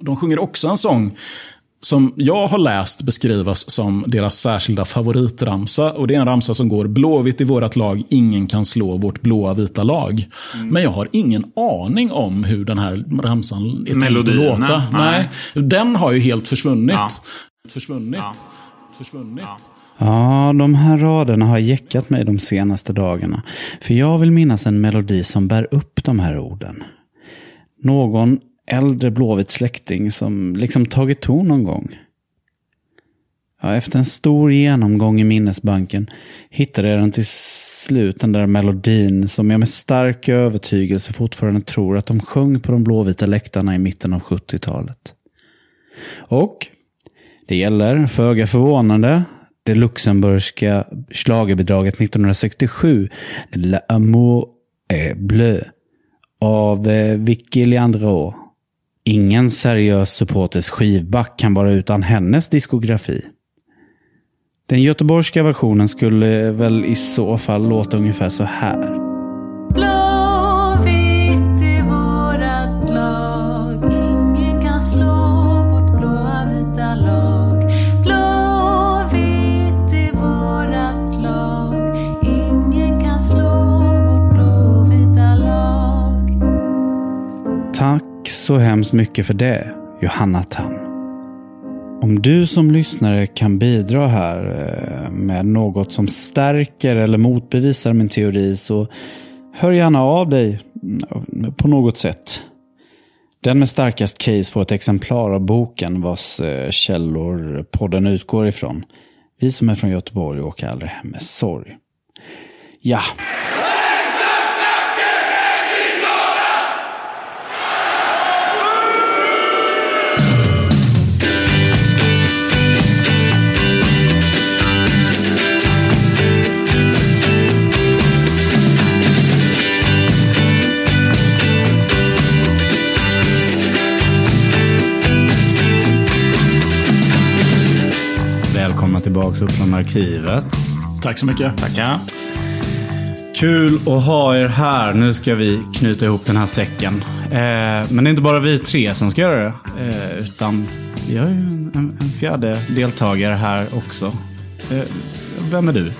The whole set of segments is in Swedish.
De sjunger också en sång som jag har läst beskrivas som deras särskilda favoritramsa. Och Det är en ramsa som går Blåvitt i vårt lag, ingen kan slå vårt blåa vita lag. Mm. Men jag har ingen aning om hur den här ramsan är tänkt att låta. Nej. nej. Den har ju helt försvunnit. Ja. Försvunnit. Ja. Försvunnit. Ja. Ja, de här raderna har jäckat mig de senaste dagarna. För jag vill minnas en melodi som bär upp de här orden. Någon äldre blåvit släkting som liksom tagit ton någon gång. Ja, efter en stor genomgång i minnesbanken hittade jag den till slut, den där melodin som jag med stark övertygelse fortfarande tror att de sjöng på de blåvita läktarna i mitten av 70-talet. Och det gäller, föga för förvånande, det luxemburgska slagerbidraget 1967, L'amour est bleu, av eh, Vicky Leandro. Ingen seriös supporters skivback kan vara utan hennes diskografi. Den göteborgska versionen skulle väl i så fall låta ungefär så här så hemskt mycket för det, Johanna Tam. Om du som lyssnare kan bidra här eh, med något som stärker eller motbevisar min teori så hör gärna av dig mm, på något sätt. Den med starkast case får ett exemplar av boken vars eh, källor podden utgår ifrån. Vi som är från Göteborg åker aldrig hem med sorg. Ja, tillbaka upp från arkivet. Tack så mycket. Tackar. Kul att ha er här. Nu ska vi knyta ihop den här säcken. Eh, men det är inte bara vi tre som ska göra det. Eh, utan vi har ju en, en, fjärde deltagare här också. Eh, vem är du?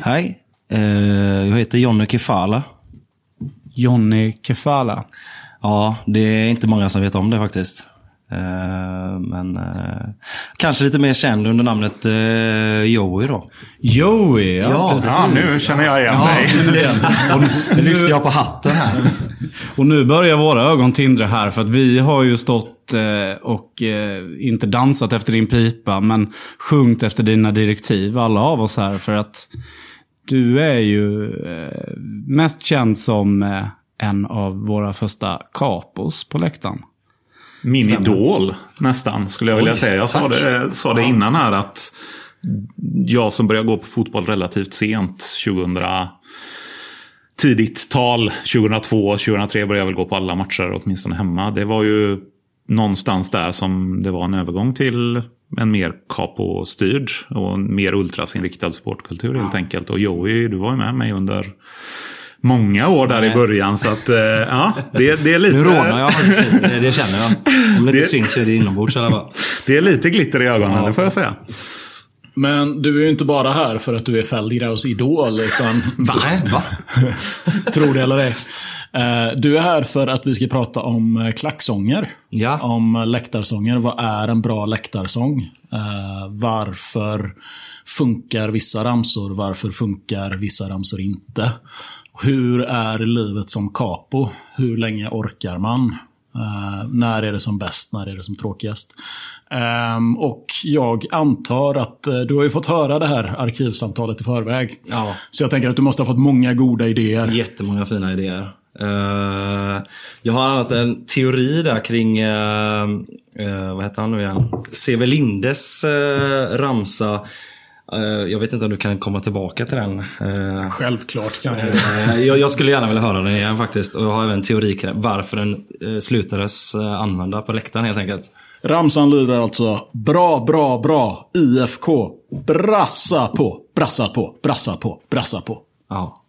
Hej. Jag heter Jonny Kefala. Jonny Kefala? Ja, det är inte många som vet om det faktiskt. Eh, men uh, kanske lite mer känd under namnet uh, Joey då. Joey, ja, ja, ja nu känner jag igen dig. Ja, nu lyfter jag på hatten här. och nu börjar våra ögon tindra här för att vi har ju stått och inte dansat efter din pipa men sjungit efter dina direktiv, alla av oss här. För att du är ju mest känd som en av våra första kapos på läktaren. Min Stämmer. idol nästan, skulle jag vilja Oj, säga. Jag sa det, sa det innan här att jag som började gå på fotboll relativt sent, 2000 tidigt tal, 2002, 2003 började jag väl gå på alla matcher, åtminstone hemma. Det var ju någonstans där som det var en övergång till en mer capo-styrd och mer ultrasinriktad sportkultur helt enkelt. Och Joey, du var ju med mig under många år där Nej. i början. Så att, eh, ja, det, det är lite... Nu rånar jag det, det känner jag. Om det, det inte syns så är det inombords i alla fall. Det är lite glitter i ögonen, ja. det får jag säga. Men du är ju inte bara här för att du är Feldgraus idol, utan... Va? Va? Tror det eller ej. Eh, du är här för att vi ska prata om eh, klacksånger. Ja. Om läktarsånger. Vad är en bra läktarsång? Varför funkar vissa ramsor? Varför funkar vissa ramsor inte? Hur är livet som capo? Hur länge orkar man? Uh, när är det som bäst? När är det som tråkigast? Um, och jag antar att uh, du har ju fått höra det här arkivsamtalet i förväg. Ja. Så jag tänker att du måste ha fått många goda idéer. Jättemånga fina idéer. Uh, jag har annat en teori där kring, vad heter han nu igen? C.V. Lindes ramsa jag vet inte om du kan komma tillbaka till den. Eh, Självklart kan jag. Eh, jag skulle gärna vilja höra den igen faktiskt. Och jag har även en teori kring varför den slutades använda på läktaren helt enkelt. Ramsan lyder alltså Bra, bra, bra IFK. Brassa på, brassa på, brassa på, brassa på. Ja.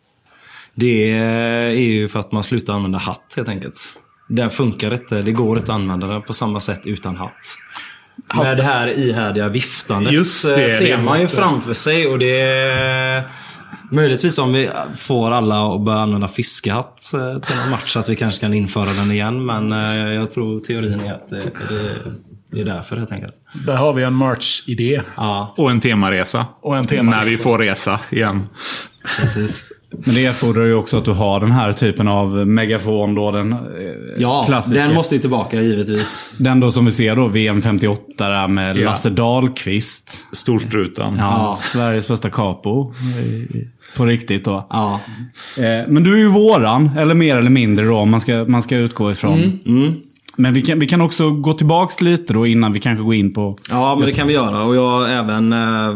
Det är ju för att man slutar använda hatt helt enkelt. den funkar inte. Det går inte att använda den på samma sätt utan hatt. Med det här ihärdiga viftandet Just det, eh, ser det man ju framför sig och det är Möjligtvis om vi får alla att börja använda fiskehatt eh, till en match så att vi kanske kan införa den igen. Men eh, jag tror teorin är att det, det, det är därför helt enkelt. Där har vi en merch-idé. Ja, Och en temaresa. Och en temaresa. När vi får resa igen. precis. Men det fordrar ju också att du har den här typen av megafon då. Den, eh, Ja, klassiska. den måste ju tillbaka givetvis. Den då som vi ser då, VM 58 där med Ja. Lasse Dahlqvist. Storstrutan. Ja, Sveriges första capo. På riktigt då. Ja. Eh, Men du är ju våran, eller mer eller mindre då, om man ska, man ska utgå ifrån. Men vi kan, vi kan också gå tillbaks lite då innan vi kanske går in på... Ja, men det kan vi göra. Och jag även eh,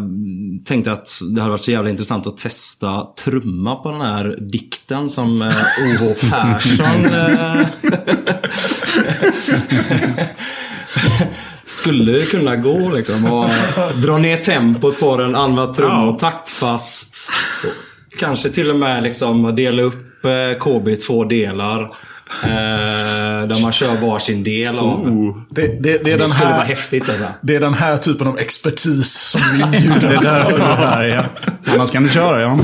tänkte att det hade varit så jävla intressant att testa trumma på den här dikten som eh, O.H. Persson eh, skulle kunna gå liksom. Och dra ner tempot på den, använda trummor taktfast. Och kanske till och med liksom dela upp eh, KB i två delar. Eh, där man kör varsin del av. Det, det, det, är Det den skulle vara här, häftigt. Alltså. det är den här typen av expertis som vi Det är inbjuder. därför du är här, ja. Annars kan du köra, ja.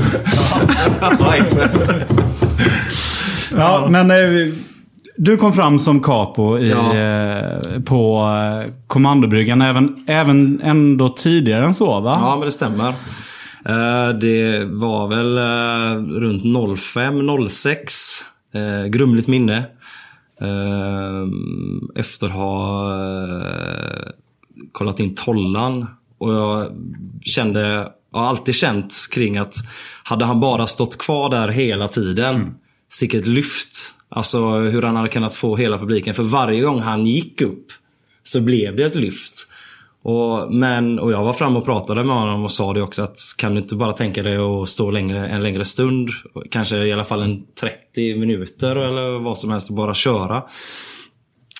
Ja, men eh, du kom fram som capo i, Ja. eh, på eh, kommandobryggan även, även ändå tidigare än så, va? Ja, men det stämmer. Eh, Det var väl eh, runt 05, 06. Eh, Grumligt minne. Eh, Efter att ha eh, kollat in tollan. Och jag kände, jag har alltid känt kring att hade han bara stått kvar där hela tiden. Sicket lyft. Alltså hur han hade kunnat få hela publiken. För varje gång han gick upp så blev det ett lyft. Och, men, och jag var fram och pratade med honom och sa det också att kan du inte bara tänka dig att stå längre, en längre stund? Kanske i alla fall en 30 minuter eller vad som helst och bara köra.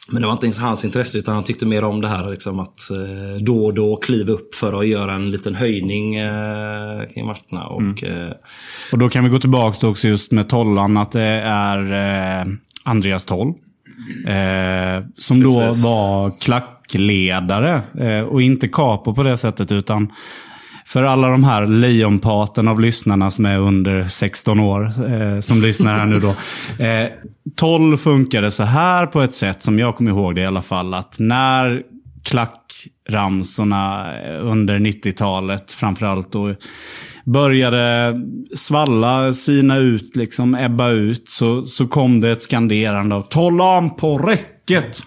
Men det var inte ens hans intresse utan han tyckte mer om det här liksom att eh, då och då kliva upp för att göra en liten höjning eh, kring matcherna. Och, eh, Och då kan vi gå tillbaka då också just med tollan att det är eh, Andreas Toll. Som då Precis. var klackledare. Eh, och inte capo på det sättet utan för alla de här lejonparten av lyssnarna som är under 16 år eh, som lyssnar här nu då. Eh, 12 funkade så här på ett sätt som jag kommer ihåg det i alla fall. Att när klackramsorna under 90-talet framförallt då började svalla, sina ut, liksom ebba ut. Så, så kom det ett skanderande av Tollan på räcket.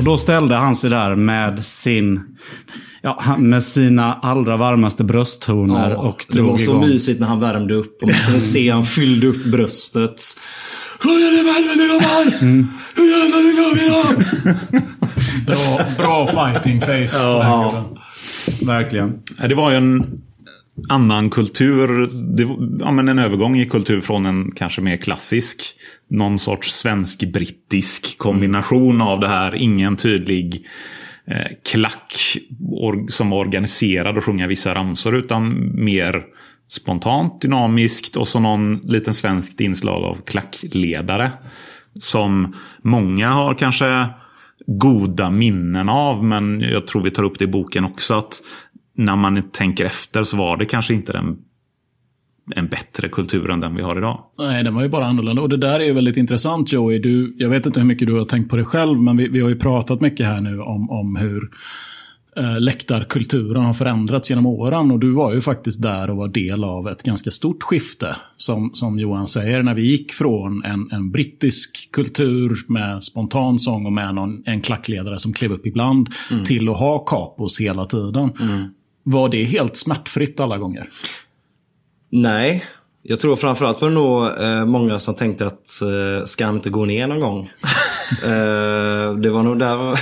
Och då ställde han sig där med sin Ja, med sina allra varmaste brösttoner och det var så igång. mysigt när han värmde upp och man kunde se han fyllde upp bröstet. Hur gör vi då? Bra, fighting face. på den gubben. Verkligen. Ja, Det var ju en annan kultur. Det ja, men en övergång i kultur från en kanske mer klassisk. Någon sorts svensk-brittisk kombination av det här. Ingen tydlig eh, klack or, som var organiserad och sjunga vissa ramsor. Utan mer spontant, dynamiskt och så någon liten svenskt inslag av klackledare. Som många har kanske goda minnen av. Men jag tror vi tar upp det i boken också. att När man tänker efter så var det kanske inte den, en bättre kultur än den vi har idag. Nej, den var ju bara annorlunda. Och det där är ju väldigt intressant Joey. Du, jag vet inte hur mycket du har tänkt på det själv, men vi, vi har ju pratat mycket här nu om, om hur eh, läktarkulturen har förändrats genom åren. Och du var ju faktiskt där och var del av ett ganska stort skifte. Som, som Johan säger, när vi gick från en, en brittisk kultur med spontan sång och med någon, en klackledare som klev upp ibland, till att ha kapos hela tiden. Var det helt smärtfritt alla gånger? Nej. Jag tror framförallt var det nog eh, många som tänkte att eh, ska han inte gå ner någon gång? eh, det var nog där...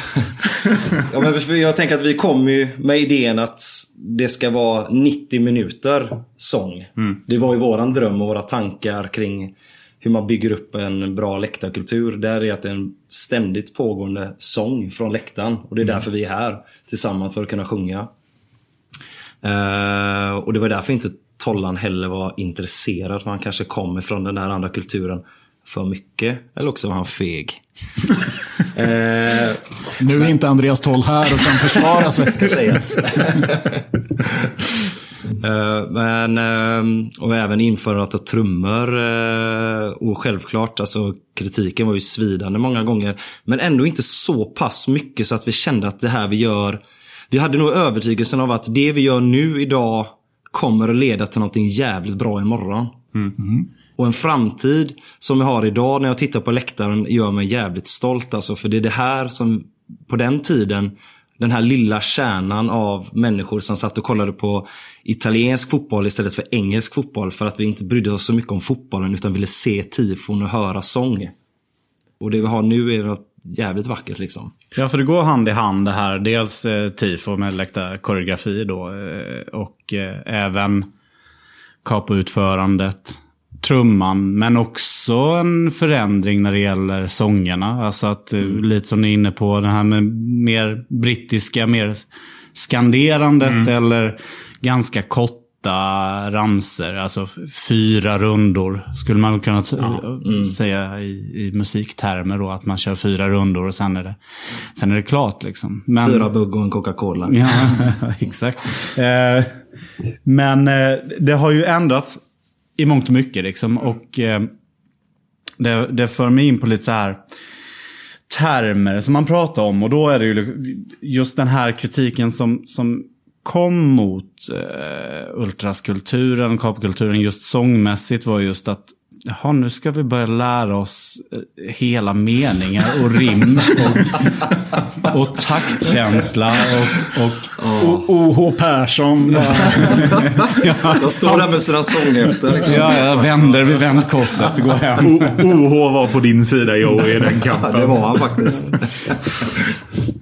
ja, men jag tänker att vi kom ju med idén att det ska vara 90 minuter sång. Det var ju våran dröm och våra tankar kring hur man bygger upp en bra läktarkultur. Där är att det är en ständigt pågående sång från läktaren. Och det är därför vi är här tillsammans för att kunna sjunga. Eh, och det var därför inte Tollan heller var intresserad. För han kanske kommer från den där andra kulturen. för mycket. Eller också var han feg. eh, Nu är inte Andreas Toll här och kan försvara sig. ska sägas. Eh, Men, eh, och även införandet av trummor. eh, Och självklart, alltså kritiken var ju svidande många gånger. Men ändå inte så pass mycket så att vi kände att det här vi gör. Vi hade nog övertygelsen av att det vi gör nu idag kommer att leda till någonting jävligt bra imorgon. Och en framtid som vi har idag när jag tittar på läktaren gör mig jävligt stolt. Alltså, för det är det här som på den tiden, den här lilla kärnan av människor som satt och kollade på italiensk fotboll istället för engelsk fotboll. För att vi inte brydde oss så mycket om fotbollen utan ville se tifon och höra sång. Och det vi har nu är något jävligt vackert liksom. Ja, för det går hand i hand det här. Dels eh, tifo med läkta koreografi då. Eh, och eh, även capoutförandet. Trumman, men också en förändring när det gäller sångerna. Alltså att, eh, lite som ni är inne på, det här med mer brittiska, mer skanderandet eller ganska korta ramser. Alltså fyra rundor skulle man kunna t- säga i, i musiktermer då. Att man kör fyra rundor och sen är det, sen är det klart liksom. Men, Fyra bugg och en Coca-Cola. Ja, exakt. Eh, men eh, det har ju ändrats i mångt och mycket. Liksom, och eh, det, det för mig in på lite så här termer som man pratar om. Och då är det ju just den här kritiken som, som kom mot eh, ultraskulturen, kapkulturen just sångmässigt var just att Jaha, nu ska vi börja lära oss eh, hela meningar och rim och, och taktkänsla och, och Och O.H. Persson. bara, De står där med sina sånghäften. Liksom. Ja, jag vänder vid vändkorset. Gå hem. O- OH var på din sida Joey i den Ja, kampen. det var han faktiskt.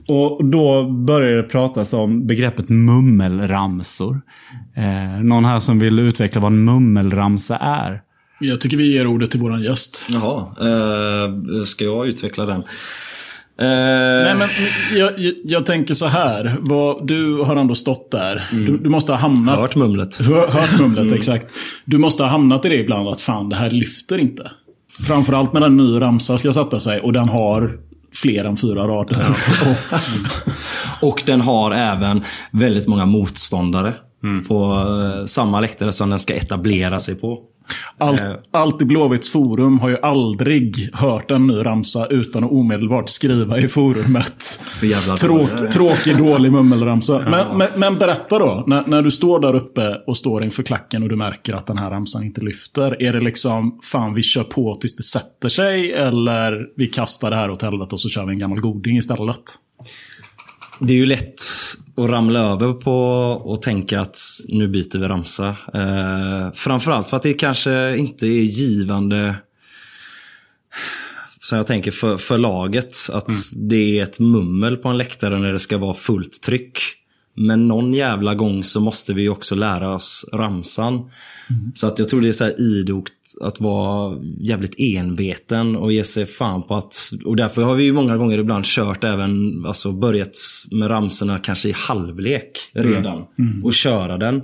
Och då börjar det pratas om begreppet mummelramsor. Eh, någon här som vill utveckla vad en mummelramsa är. Jag tycker vi ger ordet till våran gäst. Jaha, eh, ska jag utveckla den? Eh, Nej, men jag, jag, jag tänker så här. Vad, du har ändå stått där. Du, du måste ha hamnat... Hört mumlet. Har hört mumlet, exakt. Du måste ha hamnat i det ibland att fan, det här lyfter inte. Framförallt när en ny ramsa ska sätta sig och den har fler än fyra rader. Och, Och den har även väldigt många motståndare. På eh, samma läktare som den ska etablera sig på. Allt, allt i Blåvitts forum har ju aldrig hört en ny ramsa utan att omedelbart skriva i forumet. Tråk, tråkig, dålig mummelramsa. Men, men, men berätta då, när, när du står där uppe och står inför klacken och du märker att den här ramsan inte lyfter. Är det liksom, fan vi kör på tills det sätter sig, eller vi kastar det här åt helvete och så kör vi en gammal goding istället? Det är ju lätt att ramla över på och tänka att nu byter vi ramsa. Eh, framförallt för att det kanske inte är givande som jag tänker för, för laget. Att det är ett mummel på en läktare när det ska vara fullt tryck. Men någon jävla gång så måste vi också lära oss ramsan. Så att jag tror det är så här idogt att vara jävligt enveten och ge sig fan på att... Och därför har vi ju många gånger ibland kört även, alltså börjat med ramsorna kanske i halvlek redan. Och köra den.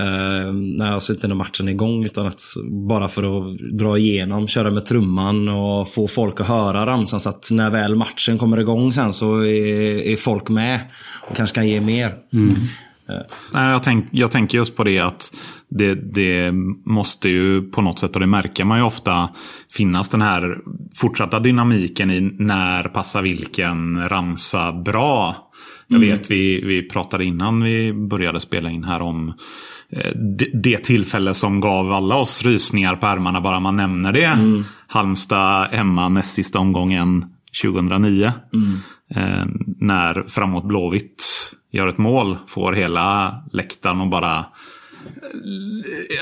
Uh, nej, alltså inte när matchen är igång utan att bara för att dra igenom, köra med trumman och få folk att höra ramsan så att när väl matchen kommer igång sen så är, är folk med och kanske kan ge mer. Nej, jag, tänk, jag tänker just på det att det, det måste ju på något sätt, och det märker man ju ofta, finnas den här fortsatta dynamiken i när passar vilken ramsa bra. Jag vet, vi, vi pratade innan vi började spela in här om eh, det, det tillfälle som gav alla oss rysningar på ärmarna bara man nämner det. Halmstad hemma näst sista omgången 2009. Eh, när framåt Blåvitt gör ett mål, får hela läktaren och bara...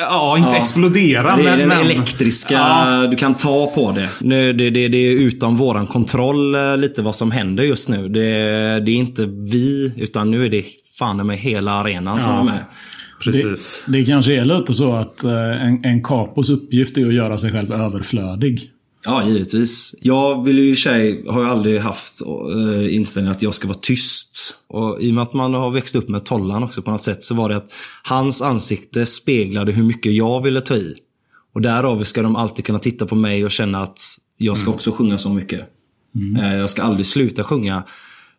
Ja, inte explodera Det är men... den men elektriska, Ja. du kan ta på det. Nu, det, det. Det är utom våran kontroll eh, lite vad som händer just nu. Det, det är inte vi, utan nu är det fan med hela arenan som Ja. är med. Precis. Det kanske är lite så att eh, en, en kapos uppgift är att göra sig själv överflödig. Ja, givetvis. Jag vill ju i sig, har ju aldrig haft uh, inställningen att jag ska vara tyst. Och i och med att man har växt upp med Tollan också på något sätt så var det att hans ansikte speglade hur mycket jag ville ta i. Och därav ska de alltid kunna titta på mig och känna att jag ska också sjunga så mycket. Eh, Jag ska aldrig sluta sjunga.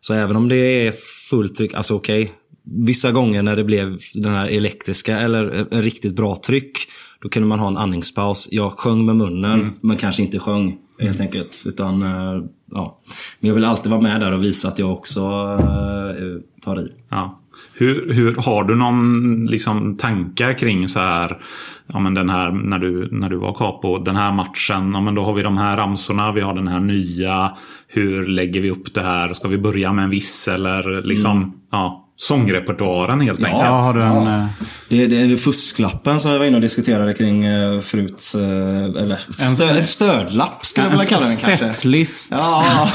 Så även om det är fullt tryck, alltså okej. Vissa gånger när det blev den här elektriska eller en riktigt bra tryck. Då kunde man ha en andningspaus. Jag sjöng med munnen, men kanske inte sjöng helt enkelt. Utan, eh, ja. Men jag vill alltid vara med där och visa att jag också eh, tar i. Ja. Hur, hur, har du någon liksom, tankar kring så här, ja, men den här när, du, när du var capo, den här matchen, ja, men då har vi de här ramsorna, vi har den här nya. Hur lägger vi upp det här? Ska vi börja med en viss eller liksom, ja, sångrepertoaren helt enkelt? Ja, har du en... eh, Det, det är fusklappen som jag var inne och diskuterade kring eh, förut. eh, Eller stö, en stödlapp skulle jag vilja kalla den kanske. setlist. Ja,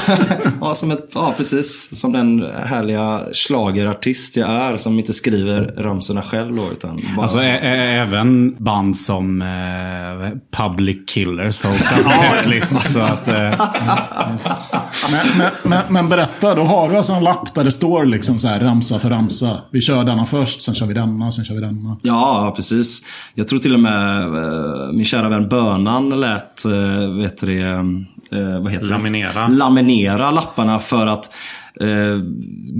ja, som ett, ja, precis. Som den härliga slagerartist jag är som inte skriver ramsorna själv då. Utan bara Alltså ä- ä- även band som eh, Public Killers har också en setlist. så att, eh, Men, men, men, men berätta, då har du alltså en lapp där det står liksom så här ramsa för ramsa. Vi kör denna först, sen kör vi denna, sen kör vi denna. Ja, precis. Jag tror till och med eh, min kära vän Bönan lät, eh, vet du det, eh, vad heter Laminera. det? Laminera lapparna för att eh,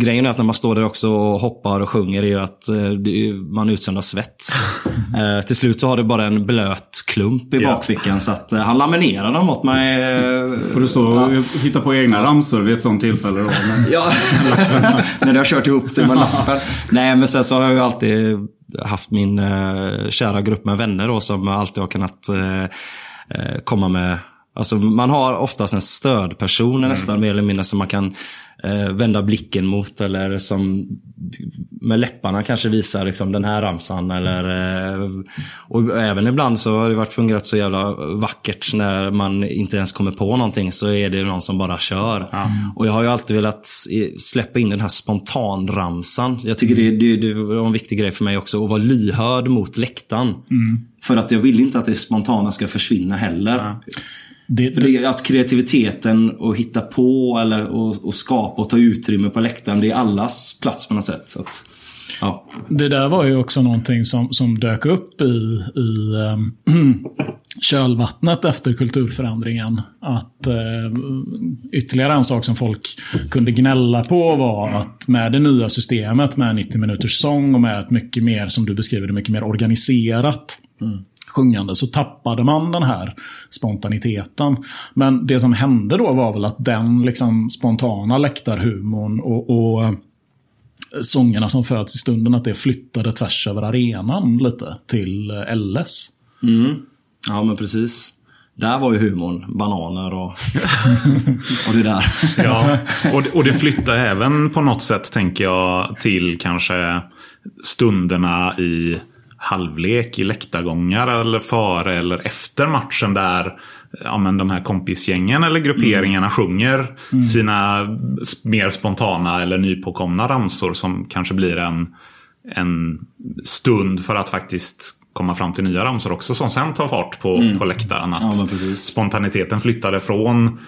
grejen är att när man står där också och hoppar och sjunger är ju att eh, det man utsöndrar svett. eh, till slut så har det bara en blöt klump i Ja. bakfickan så att eh, han laminerar dem åt mig. Eh, Får du stå och hitta på egna ramsor vid ett sånt tillfälle då? Men... Ja, när det har kört ihop sig med lappen. Nej, men sen så har jag ju alltid haft min eh, kära grupp med vänner då, som alltid har kunnat eh, eh, komma med Alltså man har oftast en stödperson nästan mer eller mindre som man kan eh, vända blicken mot eller som med läpparna kanske visar liksom, den här ramsan. Eller, eh, och även ibland så har det varit fungerat så jävla vackert när man inte ens kommer på någonting så är det någon som bara kör. Och jag har ju alltid velat släppa in den här spontanramsan. Jag tycker det, det, det var en viktig grej för mig också att vara lyhörd mot läktaren. För att jag vill inte att det spontana ska försvinna heller. Det, För det att kreativiteten och hitta på eller och, och skapa och ta utrymme på läktaren, det är allas plats på något sätt. Så att, ja. Det där var ju också någonting som, som dök upp i, i ehm, kölvattnet efter kulturförändringen. Att eh, ytterligare en sak som folk kunde gnälla på var att med det nya systemet med 90 minuters sång och med ett mycket mer, som du beskriver det, mycket mer organiserat sjungande så tappade man den här spontaniteten. Men det som hände då var väl att den liksom spontana läktarhumorn och, och eh, sångerna som föds i stunden, att det flyttade tvärs över arenan lite till eh, LS. ja, men precis. Där var ju humorn. Bananer och, och det där. Ja, och det, och det flyttar även på något sätt, tänker jag, till kanske stunderna i halvlek i läktargångar eller före eller efter matchen där ja, men de här kompisgängen eller grupperingarna sjunger sina s- mer spontana eller nypåkomna ramsor som kanske blir en, en stund för att faktiskt komma fram till nya ramsor också som sen tar fart på, på läktaren. Att Ja, spontaniteten flyttade från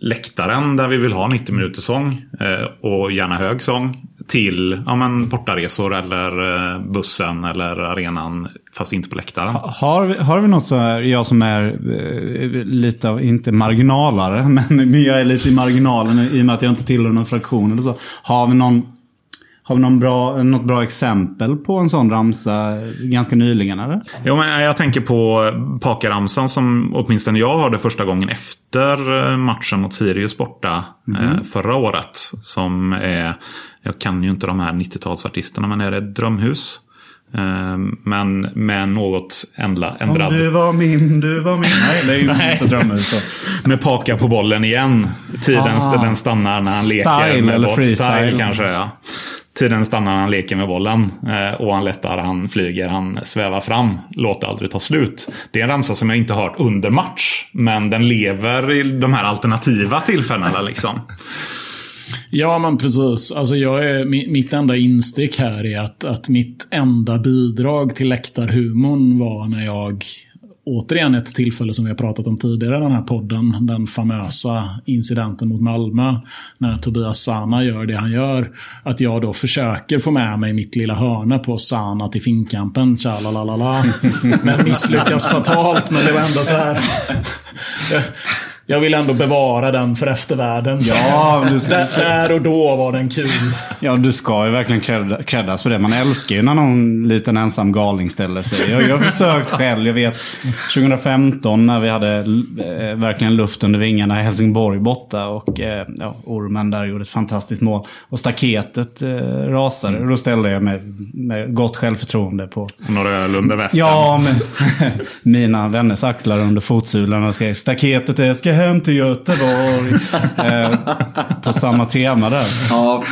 läktaren där vi vill ha 90 minuters sång eh, och gärna hög sång till ja, men, bortaresor eller eh, bussen eller arenan fast inte på läktaren. Har, vi- har vi något så här, jag som är eh, lite av, inte marginalare, men, men jag är lite i marginalen i och med att jag inte tillhör någon fraktion eller så. Har vi någon, har vi någon bra, något bra exempel på en sån ramsa ganska nyligen eller? Jo, men jag tänker på Pakaramsan som åtminstone jag hörde första gången efter eh, matchen mot Sirius borta eh, förra året. Som är, jag kan ju inte de här 90-talsartisterna, men är det Drömhus? Eh, men med något ändla, ändrad... Du var min, du var min. Nej, det är ju inte drömmhus. så. Med Paka på bollen igen. Tiden Ah. den stannar när han Style leker med eller freestyle. Style kanske, ja. Tiden stannar när han leker med bollen. Eh, och han lättar, han flyger, han svävar fram. Låt aldrig ta slut. Det är en ramsa som jag inte hört under match. Men den lever i de här alternativa tillfällena liksom. Ja, men precis. Alltså jag är, mitt enda instick här är att, att mitt enda bidrag till läktarhumorn var när jag återigen ett tillfälle som vi har pratat om tidigare i den här podden. Den famösa incidenten mot Malmö. När Tobias Sana gör det han gör. Att jag då försöker få med mig mitt lilla hörne på Sana till finkampen. Tjalalalala. Men misslyckas fatalt. Men det var ändå så här. Jag, vill ändå bevara den för eftervärlden. Ja, du, Där, där och då var den kul. ja, du ska ju verkligen cred- creddas för det. Man älskar ju när någon liten ensam galning ställer sig. Jag, jag har försökt själv. Jag vet 2015 när vi hade eh, verkligen luft under vingarna i Helsingborg borta. Och eh, ja, Ormen där gjorde ett fantastiskt mål. Och staketet eh, rasade. Och då ställde jag mig med gott självförtroende på Några öl under västen. Ja, men mina vänners axlar under fotsulan och skrev staketet är ska hem till Göteborg. eh, på samma tema där. Ja.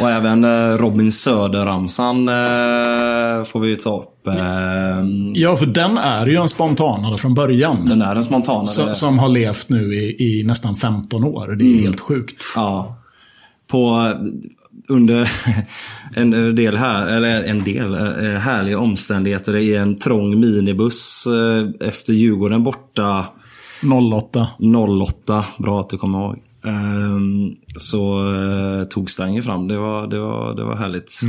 Och även eh, Robin Söder-ramsan eh, får vi ju ta upp. Eh, Ja, för den är ju en spontanare från början. den är en spontanare. Som, som har levt nu i, i nästan 15 år. Det är helt sjukt. Ja. På, under en del här, eller en del eh, härliga omständigheter i en trång minibuss eh, efter Djurgården borta 08. 08. Bra att du kommer ihåg. Ehm, Så eh, tog Stanger fram. Det var, det var, det var härligt.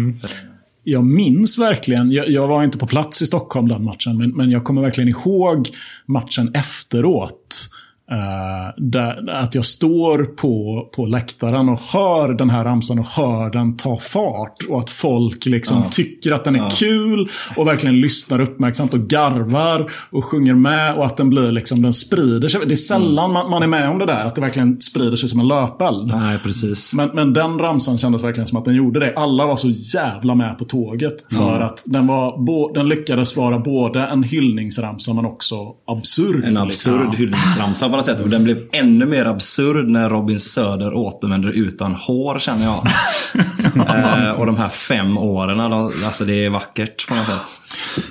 Jag minns verkligen, jag, jag var inte på plats i Stockholm den matchen, men, men jag kommer verkligen ihåg matchen efteråt. Eh, där, att jag står på, på läktaren och hör den här ramsan och hör den ta fart. Och att folk liksom tycker att den är kul och verkligen lyssnar uppmärksamt och garvar och sjunger med. Och att den blir liksom, den sprider sig. Det är sällan man, man är med om det där, att det verkligen sprider sig som en löpeld. Nej, precis. Men, men den ramsan kändes verkligen som att den gjorde det. Alla var så jävla med på tåget. För att den, var, bo, den lyckades vara både en hyllningsramsa men också absurd. En absurd liksom. hyllningsramsa på något sätt. Och den blev ännu mer absurd när Robin Söder återvänder utan hår känner jag. eh, och de här fem åren, alltså det är vackert på något sätt.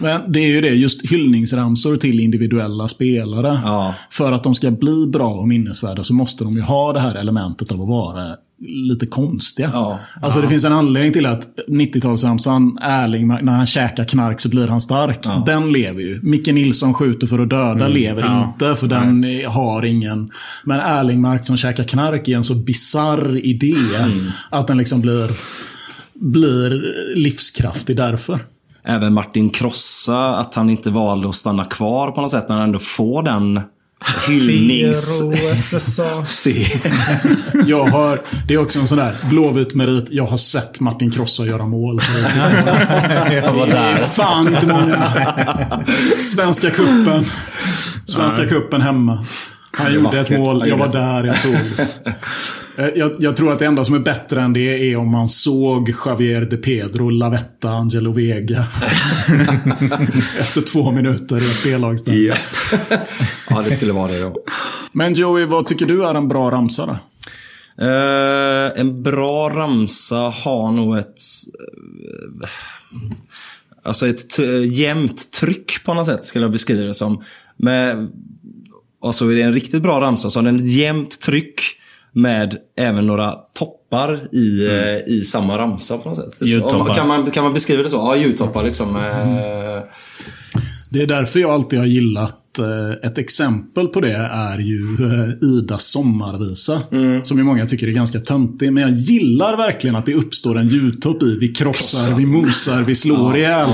Men det är ju det, just hyllningsramsor till individuella spelare. Ja. För att de ska bli bra och minnesvärda så måste de ju ha det här elementet av att vara lite konstiga. Ja. Alltså det finns en anledning till att 90-talsramsan Erling, när han käkar knark så blir han stark. Den lever ju. Micke Nilsson skjuter för att döda lever inte, för den har ingen... Men Erlingmark som käkar knark är en så bizarr idé att den liksom blir, blir livskraftig därför. Även Martin Krossa, att han inte valde att stanna kvar på något sätt när han ändå får den hyllnings... Se. Jag har, det är också en sån där blåvit merit. Jag har sett Martin Krossa göra mål. Jag var Det är där. fan inte många. Svenska kuppen. Svenska kuppen hemma. Han gjorde ett mål. Jag var där, jag såg. Eh, Jag, jag tror att det enda som är bättre än det är om man såg Javier de Pedro, Lavetta, Angelo Vega. Efter två minuter i ett B-lagsställ. Ja. ja, det skulle vara det då. Men Joey, vad tycker du är en bra ramsa då? Eh, en bra ramsa har nog ett... eh, alltså ett jämnt tryck på något sätt skulle jag beskriva det som. Med, och så är det en riktigt bra ramsa så har den ett jämnt tryck med även några toppar i, eh, i samma ramsa på något sätt. Så, kan, man, kan man beskriva det så? Ja, ljudtoppar liksom. Eh, Det är därför jag alltid har gillat eh, ett exempel på det är ju eh, Idas sommarvisa. Som ju många tycker är ganska töntig. Men jag gillar verkligen att det uppstår en ljudtopp i. Vi krossar, vi mosar, vi slår ihjäl.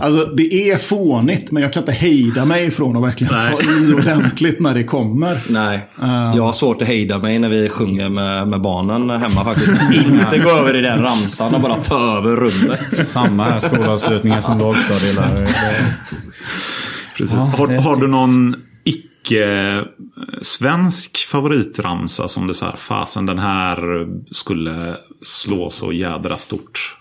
Alltså det är fånigt men jag kan inte hejda mig från att verkligen ta i ordentligt när det kommer. nej, jag har svårt att hejda mig när vi sjunger med, med barnen hemma faktiskt. Inte gå över i den ramsan och bara ta över rummet. Samma här skolavslutningar som lågstadielärare. Precis. Ja, har, har du någon icke-svensk favoritramsa som du så här, fasen den här skulle slå så jädra stort?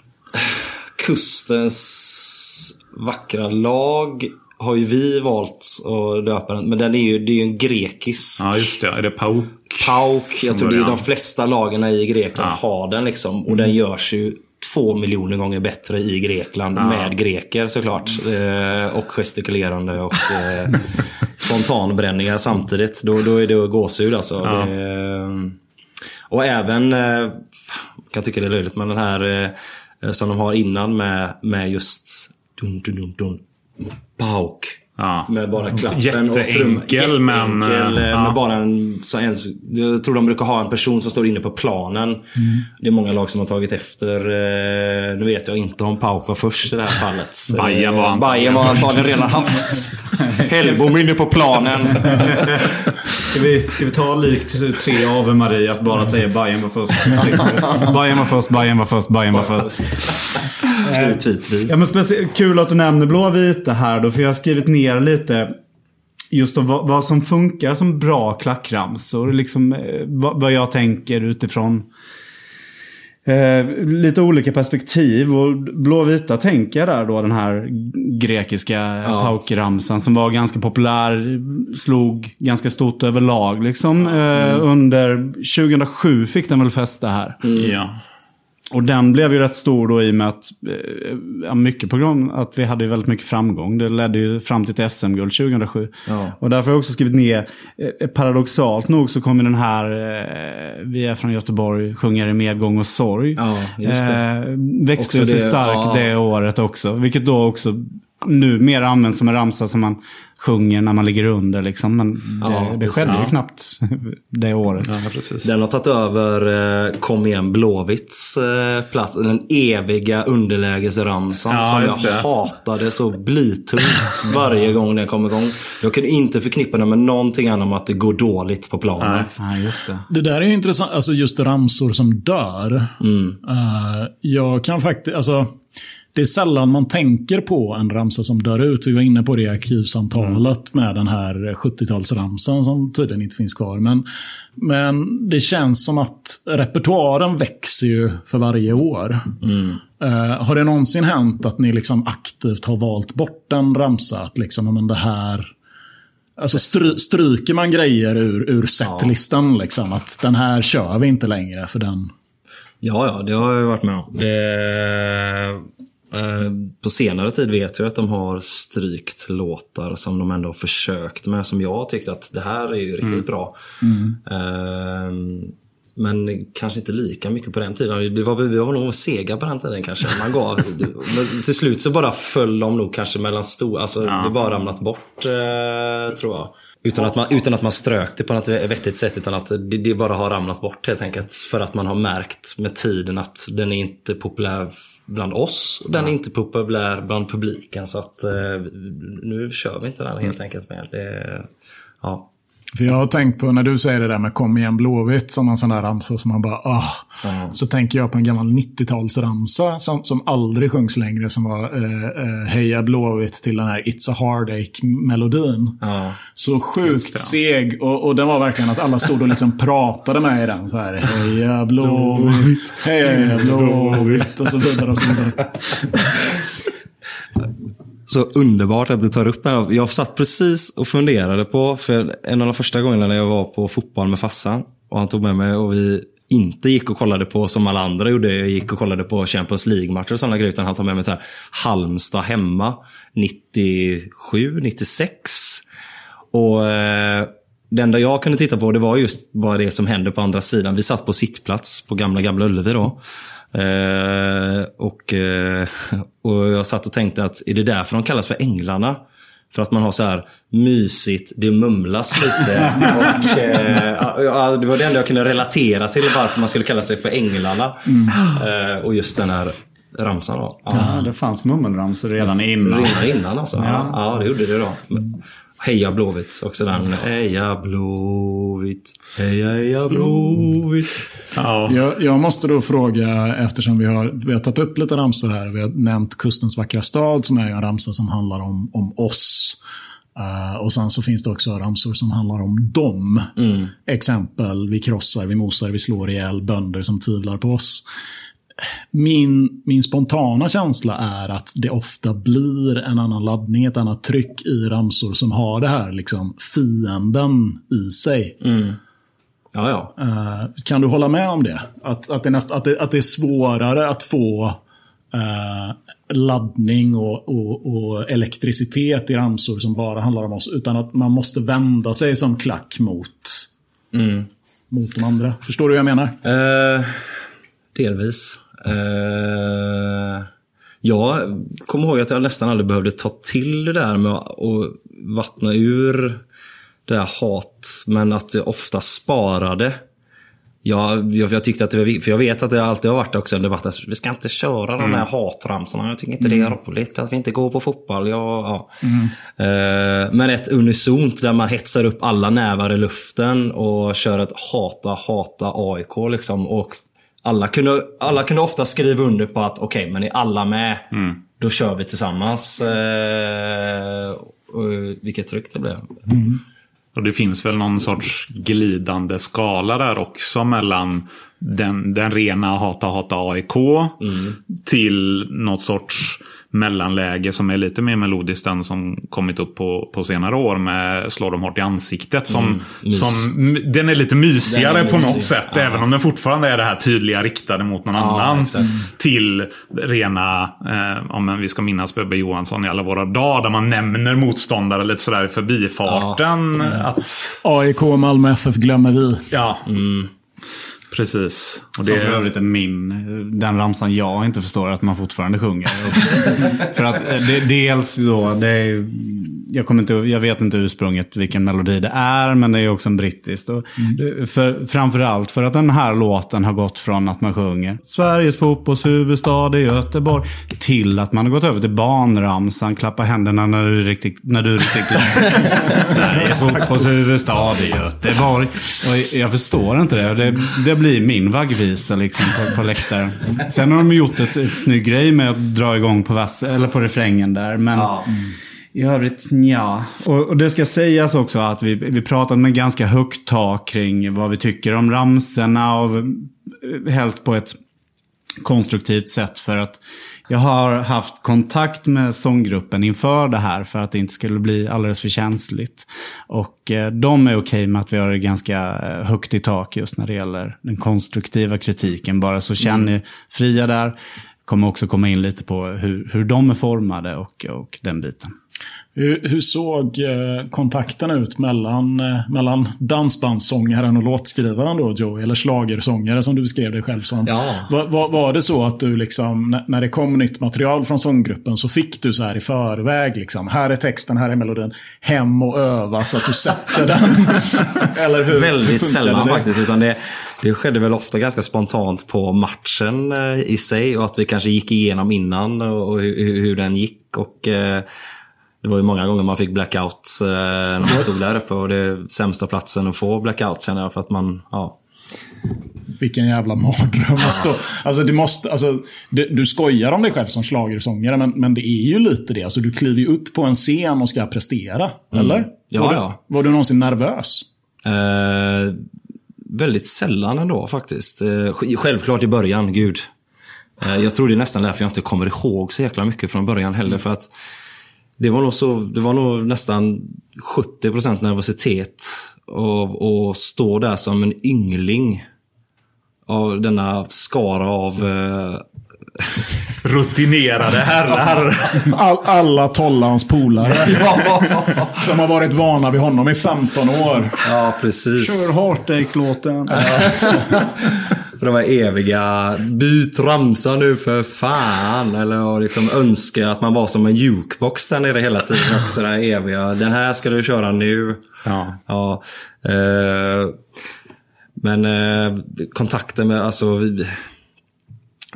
Kustens vackra lag har ju vi valt att döpa den. Men den är ju, det är ju en grekisk. Ja, just det. Är det Pauk? Pauk. Jag tror det är de flesta lagen i Grekland Ja. har den liksom. Och den görs ju två miljoner gånger bättre i Grekland med greker såklart. Eh, och gestikulerande och eh, spontanbränningar samtidigt. Då, då är det gåshud alltså. Ja. Det, och även, eh, jag kan tycka det är löjligt, men den här eh, som de har innan med, med just dun, dun, dun, dun, Pauk. Ja. Med bara klappen och Jätteenkel, men, Jätteenkel, eh, ja. med bara en, så en... Jag tror de brukar ha en person som står inne på planen. Det är många lag som har tagit efter. eh, Nu vet jag inte om Pauk var först i det här fallet. Bayern var Eh, antagligen Bayern var antagligen redan haft. Hellbom inne på planen. Ska vi, ska vi ta likt tre Ave Marias bara säga Bayern var först? Bayern var först, Bayern var först, Bayern var först. Tvi, tvi, tvi. Ja, men kul att du nämner blåvita här då, för jag har skrivit ner lite just om vad, vad som funkar som bra klackramsor. Liksom, eh, vad, vad jag tänker utifrån eh, lite olika perspektiv. Och blåvita tänker jag där då den här grekiska ja. paukramsan som var ganska populär. Slog ganska stort överlag liksom. Eh, under 2007 fick den väl fäste här. Ja. Och den blev ju rätt stor då i och med att, eh, ja, mycket på grund att vi hade väldigt mycket framgång. Det ledde ju fram till ett SM-guld 2007. Ja. Och därför har jag också skrivit ner, eh, paradoxalt nog så kommer den här, eh, vi är från Göteborg, sjunger i medgång och sorg. Ja. Eh, växte sig stark det året också. Vilket då också nu mer används som en ramsa som man sjunger när man ligger under. Liksom. Men Ja, det, det skedde ju knappt det året. ja, precis. Den har tagit över eh, Kom igen Blåvitts eh, plats. Den eviga underlägesramsan Ja, som jag det. hatade så blytungt varje gång den kom igång. Jag kunde inte förknippa den med någonting annat än att det går dåligt på planen. Nej. Just det. Det där är ju intressant, alltså just ramsor som dör. Eh, jag kan faktiskt, alltså det är sällan man tänker på en ramsa som dör ut. Vi var inne på det i arkivsamtalet med den här 70-talsramsan som tydligen inte finns kvar. Men, men det känns som att repertoaren växer ju för varje år. Eh, har det någonsin hänt att ni liksom aktivt har valt bort en ramsa? Att liksom, men det här... Alltså stry, stryker man grejer ur, ur setlistan, liksom, att den här kör vi inte längre för den... Ja, ja, det har jag varit med om. Det, eh, på senare tid vet jag att de har strykt låtar som de ändå har försökt med. Som jag tyckte att det här är ju riktigt bra. Eh, men kanske inte lika mycket på den tiden. Det var, vi var nog sega på den tiden kanske. Man gav, men till slut så bara föll de nog kanske mellan stora. Alltså det bara ramlat bort eh, tror jag. Utan att, man, utan att man strök det på något vettigt sätt. Utan att det, det bara har ramlat bort helt enkelt. För att man har märkt med tiden att den är inte populär bland oss. Och den är inte populär bland publiken. Så att eh, nu kör vi inte den helt enkelt med. Det, ja. För jag har tänkt på när du säger det där med Kom igen Blåvitt som en sån där ramsa som man bara ah. Så tänker jag på en gammal 90-talsramsa som, som aldrig sjungs längre som var eh, eh, Heja Blåvitt till den här It's a Heartache-melodin. Ja. Så sjukt seg och, och den var verkligen att alla stod och liksom pratade med i den. Så här, Heja Blåvitt, heja Blåvitt och så vidare och så vidare. Så underbart att du tar upp det här. Jag satt precis och funderade på, för en av de första gångerna när jag var på fotboll med fassan och han tog med mig och vi inte gick och kollade på som alla andra gjorde. Jag gick och kollade på Champions League-matcher och sådana grejer. Utan han tog med mig så här Halmstad hemma 97, 96. Och eh, det enda jag kunde titta på det var just bara det som hände på andra sidan. Vi satt på sittplats på gamla, gamla Ullevi då. Eh, och, eh, och jag satt och tänkte att är det därför de kallas för Änglarna? För att man har så här mysigt, det mumlas lite. och, eh, det var det enda jag kunde relatera till varför man skulle kalla sig för Änglarna. Eh, och just den här ramsan då. Ja. Ja, det fanns mummelramsor redan innan. Redan innan alltså. Ja. ja, det gjorde det då. Heja Blåvitt, också den. Heja Blåvitt, heja heja Blåvitt. Ja. Jag, jag måste då fråga, eftersom vi har, vi har tagit upp lite ramsor här. Vi har nämnt Kustens vackra stad som är en ramsa som handlar om, om oss. Eh, och sen så finns det också ramsor som handlar om dem. Exempel, vi krossar, vi mosar, vi slår ihjäl bönder som tvivlar på oss. Min, min spontana känsla är att det ofta blir en annan laddning, ett annat tryck i ramsor som har det här liksom fienden i sig. Ja, ja. Eh, kan du hålla med om det? Att, att, det, näst, att, det, att det är svårare att få eh, laddning och, och, och elektricitet i ramsor som bara handlar om oss. Utan att man måste vända sig som klack mot, mot de andra. Förstår du vad jag menar? Eh, delvis. Eh, Jag kommer ihåg att jag nästan aldrig behövde ta till det där med att vattna ur det där hat, men att jag ofta sparade. Jag, jag, jag tyckte att det var för jag vet att det alltid har varit också en debatt att vi ska inte köra de här hatramsorna. Jag tycker inte det är roligt att vi inte går på fotboll. Ja, ja. Eh, men ett unisont där man hetsar upp alla nävar i luften och kör ett hata, hata AIK liksom. Och alla kunde, alla kunde ofta skriva under på att okej, men är alla med, då kör vi tillsammans. Eh, och vilket tryck det blev. Och det finns väl någon sorts glidande skala där också mellan den, den rena hata hata AIK till något sorts mellanläge som är lite mer melodiskt än som kommit upp på, på senare år med Slå dem hårt i ansiktet. Som, mys. som, den är lite mysigare är på något sätt. Ja. Även om den fortfarande är det här tydliga riktade mot någon annan. exakt. Till rena, eh, ja, men vi ska minnas Bebbe Johansson i alla våra dagar. Där man nämner motståndare lite sådär i förbifarten. Att, AIK och Malmö FF glömmer vi. ja, precis. Och Som det, för övrigt är min, den ramsan jag inte förstår att man fortfarande sjunger. För att eh, det, dels då, det är, jag, kommer inte, jag vet inte ursprunget vilken melodi det är, men det är också en brittisk. Och det- för, framförallt för att den här låten har gått från att man sjunger Sveriges fotbollshuvudstad är Göteborg till att man har gått över till barnramsan, klappa händerna när du är riktigt, när du är riktigt. Sveriges fotbollshuvudstad är Göteborg. Och jag förstår inte det. Det, det blir min vaggvisa liksom på, på läktaren. Sen har de gjort ett, ett snygg grej med att dra igång på, vass, eller på refrängen där. Men i övrigt, ja. Och, och det ska sägas också att vi, vi pratade med ganska högt tak kring vad vi tycker om ramserna och helst på ett konstruktivt sätt för att jag har haft kontakt med sånggruppen inför det här för att det inte skulle bli alldeles för känsligt. Och eh, de är okej med att vi har det ganska eh, högt i tak just när det gäller den konstruktiva kritiken. Bara så känner er fria där. Kommer också komma in lite på hur, hur de är formade och, och den biten. Hur, hur såg eh, kontakten ut mellan, eh, mellan dansbandssångaren och låtskrivaren då, Joey? Eller schlagersångare som du beskrev dig själv som. Ja. Var, var, var det så att du liksom, när- det kom nytt material från sånggruppen så fick du så här i förväg liksom, här är texten, här är melodin, hem och öva så att du sätter den? Eller hur Väldigt sällan det? faktiskt. Utan det, det skedde väl ofta ganska spontant på matchen eh, i sig. Och att vi kanske gick igenom innan och, hur, hur den gick. Och Det var ju många gånger man fick blackout eh, när man stod där uppe. Och det är sämsta platsen att få blackout känner jag. För att man, ja. Vilken jävla mardröm att stå. Alltså, du, måste, alltså, du, du skojar om dig själv som schlagersångare, men, men det är ju lite det. Alltså, du kliver ju upp på en scen och ska prestera. Eller? Mm. Ja, var, ja. Du, var du någonsin nervös? Eh, väldigt sällan ändå faktiskt. Eh, sj- självklart i början, gud. Eh, jag tror det är nästan därför jag inte kommer ihåg så jäkla mycket från början heller. För att det var nog, så, det var nog nästan 70% nervositet. Och, och stå där som en yngling. Av denna skara av... Eh, Rutinerade herrar. All, alla Tollans polare. som har varit vana vid honom i 15 år. ja, precis. Kör Heartache-låten. De här eviga, byt ramsa nu för fan. Eller liksom önska att man var som en jukebox där nere hela tiden också. Det här eviga, den här ska du köra nu. Ja. Ja. Eh, men eh, kontakten med, alltså. vi-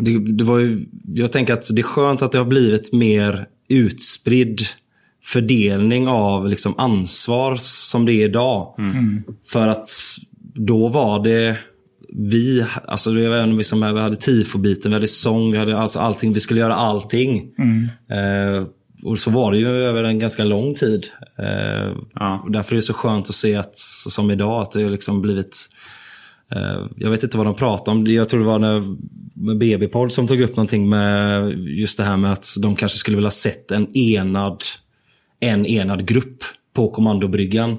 Det, det var ju, jag tänker att det är skönt att det har blivit mer utspridd fördelning av liksom ansvar som det är idag. För att då var det vi, alltså det var liksom, vi hade tifobiten, vi hade sång, vi hade alltså allting. Vi skulle göra allting. Eh, och så var det ju över en ganska lång tid. Eh, Ja. därför är det så skönt att se att, som idag, att det har liksom blivit Eh, Jag vet inte vad de pratar om. Jag tror det var när BB-podd som tog upp någonting med just det här med att de kanske skulle vilja sett en enad, en enad grupp på kommandobryggan.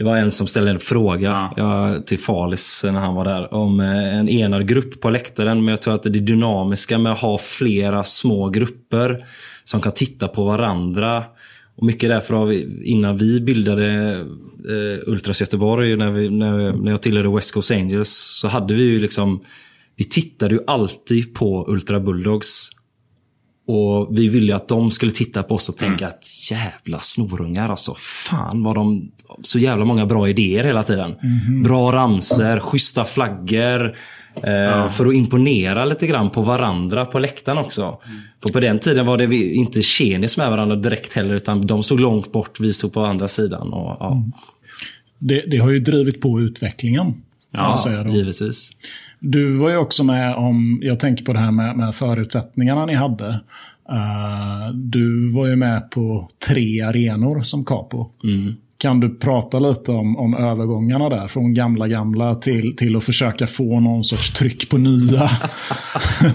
Det var en som ställde en fråga ja, till Falis när han var där om eh, en enad grupp på läktaren. Men jag tror att det är dynamiska med att ha flera små grupper som kan titta på varandra. Och mycket därför har vi, innan vi bildade eh, Ultras Göteborg, när, vi, när, när jag tillhörde West Coast Angels, så hade vi ju liksom, vi tittade ju alltid på Ultra Bulldogs. Och vi ville ju att de skulle titta på oss och tänka att jävla snorungar alltså. Fan vad de... Så jävla många bra idéer hela tiden. Bra ramser, schyssta flaggor. Eh, För att imponera lite grann på varandra på läktaren också. För på den tiden var det inte tjenis med varandra direkt heller. Utan de stod långt bort, vi stod på andra sidan. Och, ja, Det, det har ju drivit på utvecklingen. då. givetvis. Du var ju också med om, jag tänker på det här med, med förutsättningarna ni hade. Eh, du var ju med på tre arenor som capo. Kan du prata lite om, om övergångarna där? Från gamla gamla till, till att försöka få någon sorts tryck på nya.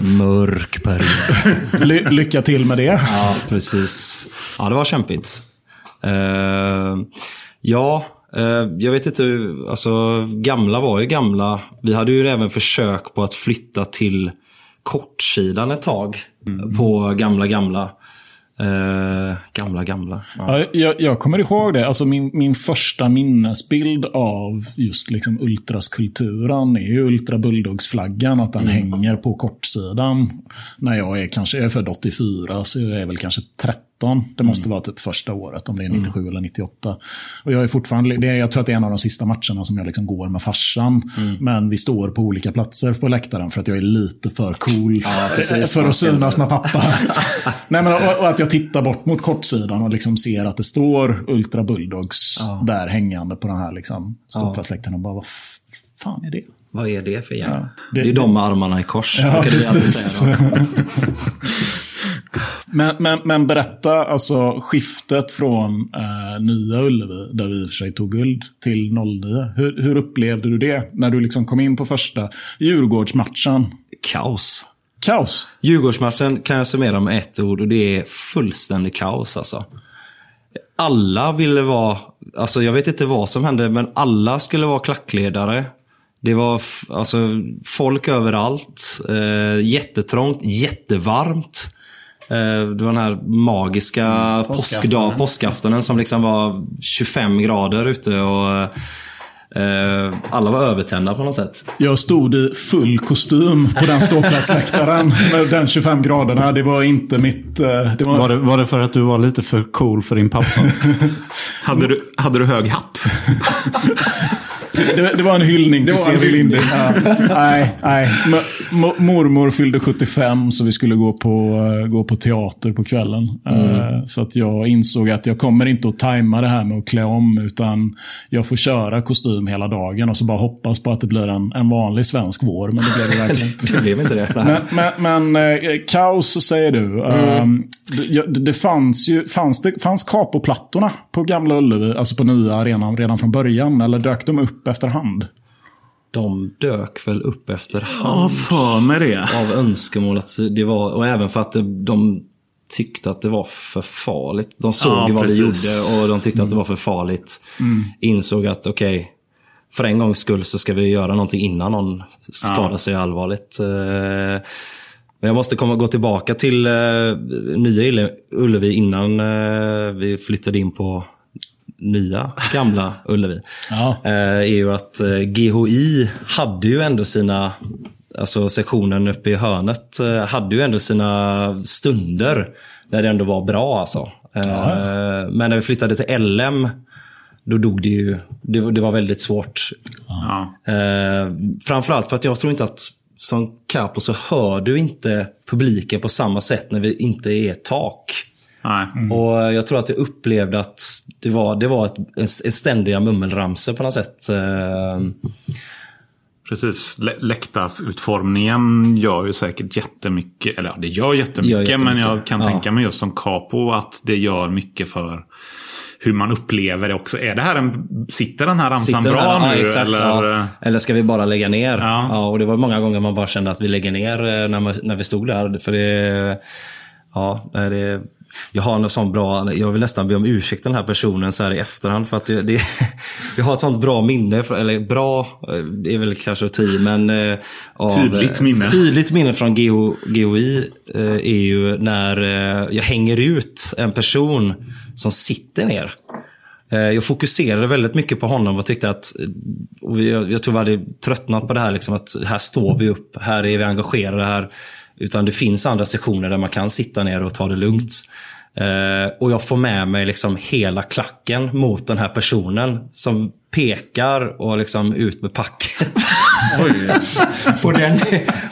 Mörk period. Ly, lycka till med det. Ja, precis. Ja, det var kämpigt. Eh, ja, jag vet inte. Alltså, gamla var ju gamla. Vi hade ju även försök på att flytta till kortsidan ett tag. På gamla, gamla. Eh, gamla, gamla. Ja. Ja, jag, jag kommer ihåg det. Alltså min, min första minnesbild av just liksom ultraskulturen är ju Ultra Bulldogs-flaggan. Att den hänger på kortsidan. När jag är kanske, jag är född 84, så jag är väl kanske 13. Det måste vara typ första året, om det är 97 eller 98. Och jag är fortfarande, det jag tror att det är en av de sista matcherna som jag liksom går med farsan. Men vi står på olika platser på läktaren för att jag är lite för cool. precis. för att synas med pappa. Nej, men, och, och att jag tittar bort mot kortsidan och liksom ser att det står Ultra Bulldogs där hängande på den här liksom, ståplatsläktaren. Och bara, vad fan är det? Vad är det för gäng? Ja, det, det- är de med armarna i kors. Ja. Men, men, men berätta, alltså skiftet från eh, Nya Ullevi, där vi i och för sig tog guld, till 09. Hur, hur upplevde du det? När du liksom kom in på första Djurgårdsmatchen. Kaos. Kaos. Djurgårdsmatchen kan jag summera med ett ord och det är fullständig kaos alltså. Alla ville vara, alltså jag vet inte vad som hände, men alla skulle vara klackledare. Det var alltså, folk överallt. Eh, jättetrångt, jättevarmt. Eh, det var den här magiska påskdag, påskaftonen som liksom var 25 grader ute. och eh, Alla var övertända på något sätt. Jag stod i full kostym på den ståplatsläktaren med den 25 graderna. Det var inte mitt... eh, Det var, Var det, var det för att du var lite för cool för din pappa? Hade du, hade du hög hatt? det, det var en hyllning till C.V. Linde. Ja. Nej, nej. Mormor fyllde 75 så vi skulle gå på, eh, gå på teater på kvällen. Eh, Så att jag insåg att jag kommer inte att tajma det här med att klä om utan jag får köra kostym hela dagen och så bara hoppas på att det blir en, en vanlig svensk vår. Men det blev det verkligen inte. Det blev inte det. Men, men, men eh, kaos säger du. Det, ja, det, det fanns ju, fanns det fanns kapoplattorna på Gamla Ullevi, alltså på nya arenan redan från början? Eller dök de upp efterhand? De dök väl upp efter Ja, för mig det. av önskemål. Att det var, och även för att de tyckte att det var för farligt. De såg Ja, vad precis. vi gjorde och de tyckte att det var för farligt. Insåg att okej, för en gångs skull så ska vi göra någonting innan någon skadar sig allvarligt. Eh, Men jag måste komma, gå tillbaka till eh, nya Ullevi innan eh, vi flyttade in på nya gamla Ullevi. Ja. Är ju att GHI hade ju ändå sina, alltså sektionen uppe i hörnet, hade ju ändå sina stunder där det ändå var bra alltså. Eh, Men när vi flyttade till LM, då dog det ju, det, var- det var väldigt svårt. Ja. Eh, framförallt för att jag tror inte att som capo så hör du inte publiken på samma sätt när vi inte är ett tak. Nej. Och jag tror att jag upplevde att det var, det var ett, en ständiga mummelramsor på något sätt. Eh, Precis. Lä- Läktarutformningen gör ju säkert jättemycket. Eller ja, det gör jättemycket. Gör jättemycket. Men jag kan Ja. tänka mig just som capo att det gör mycket för hur man upplever det också. Är det här en, sitter den här ramsan Sitter bra här, nu? ja, exakt, eller? ja. eller ska vi bara lägga ner? Ja. och det var många gånger man bara kände att vi lägger ner eh, när, man, när vi stod där. För det, ja, det, jag har en sån bra, jag vill nästan be om ursäkt den här personen så här i efterhand. För att det, det, jag har ett sånt bra minne, eller bra, eh, det är väl kanske att men... eh, av- Tydligt minne. Tydligt minne från GO, GOI eh, är ju när eh, jag hänger ut en person som sitter ner. Eh, Jag fokuserade väldigt mycket på honom och tyckte att, eh, och jag, jag tror vi hade tröttnat på det här, liksom, att här står vi upp, här är vi engagerade, här Utan det finns andra sessioner där man kan sitta ner och ta det lugnt. Eh, och jag får med mig liksom hela klacken mot den här personen som pekar och liksom ut med packet. på, den,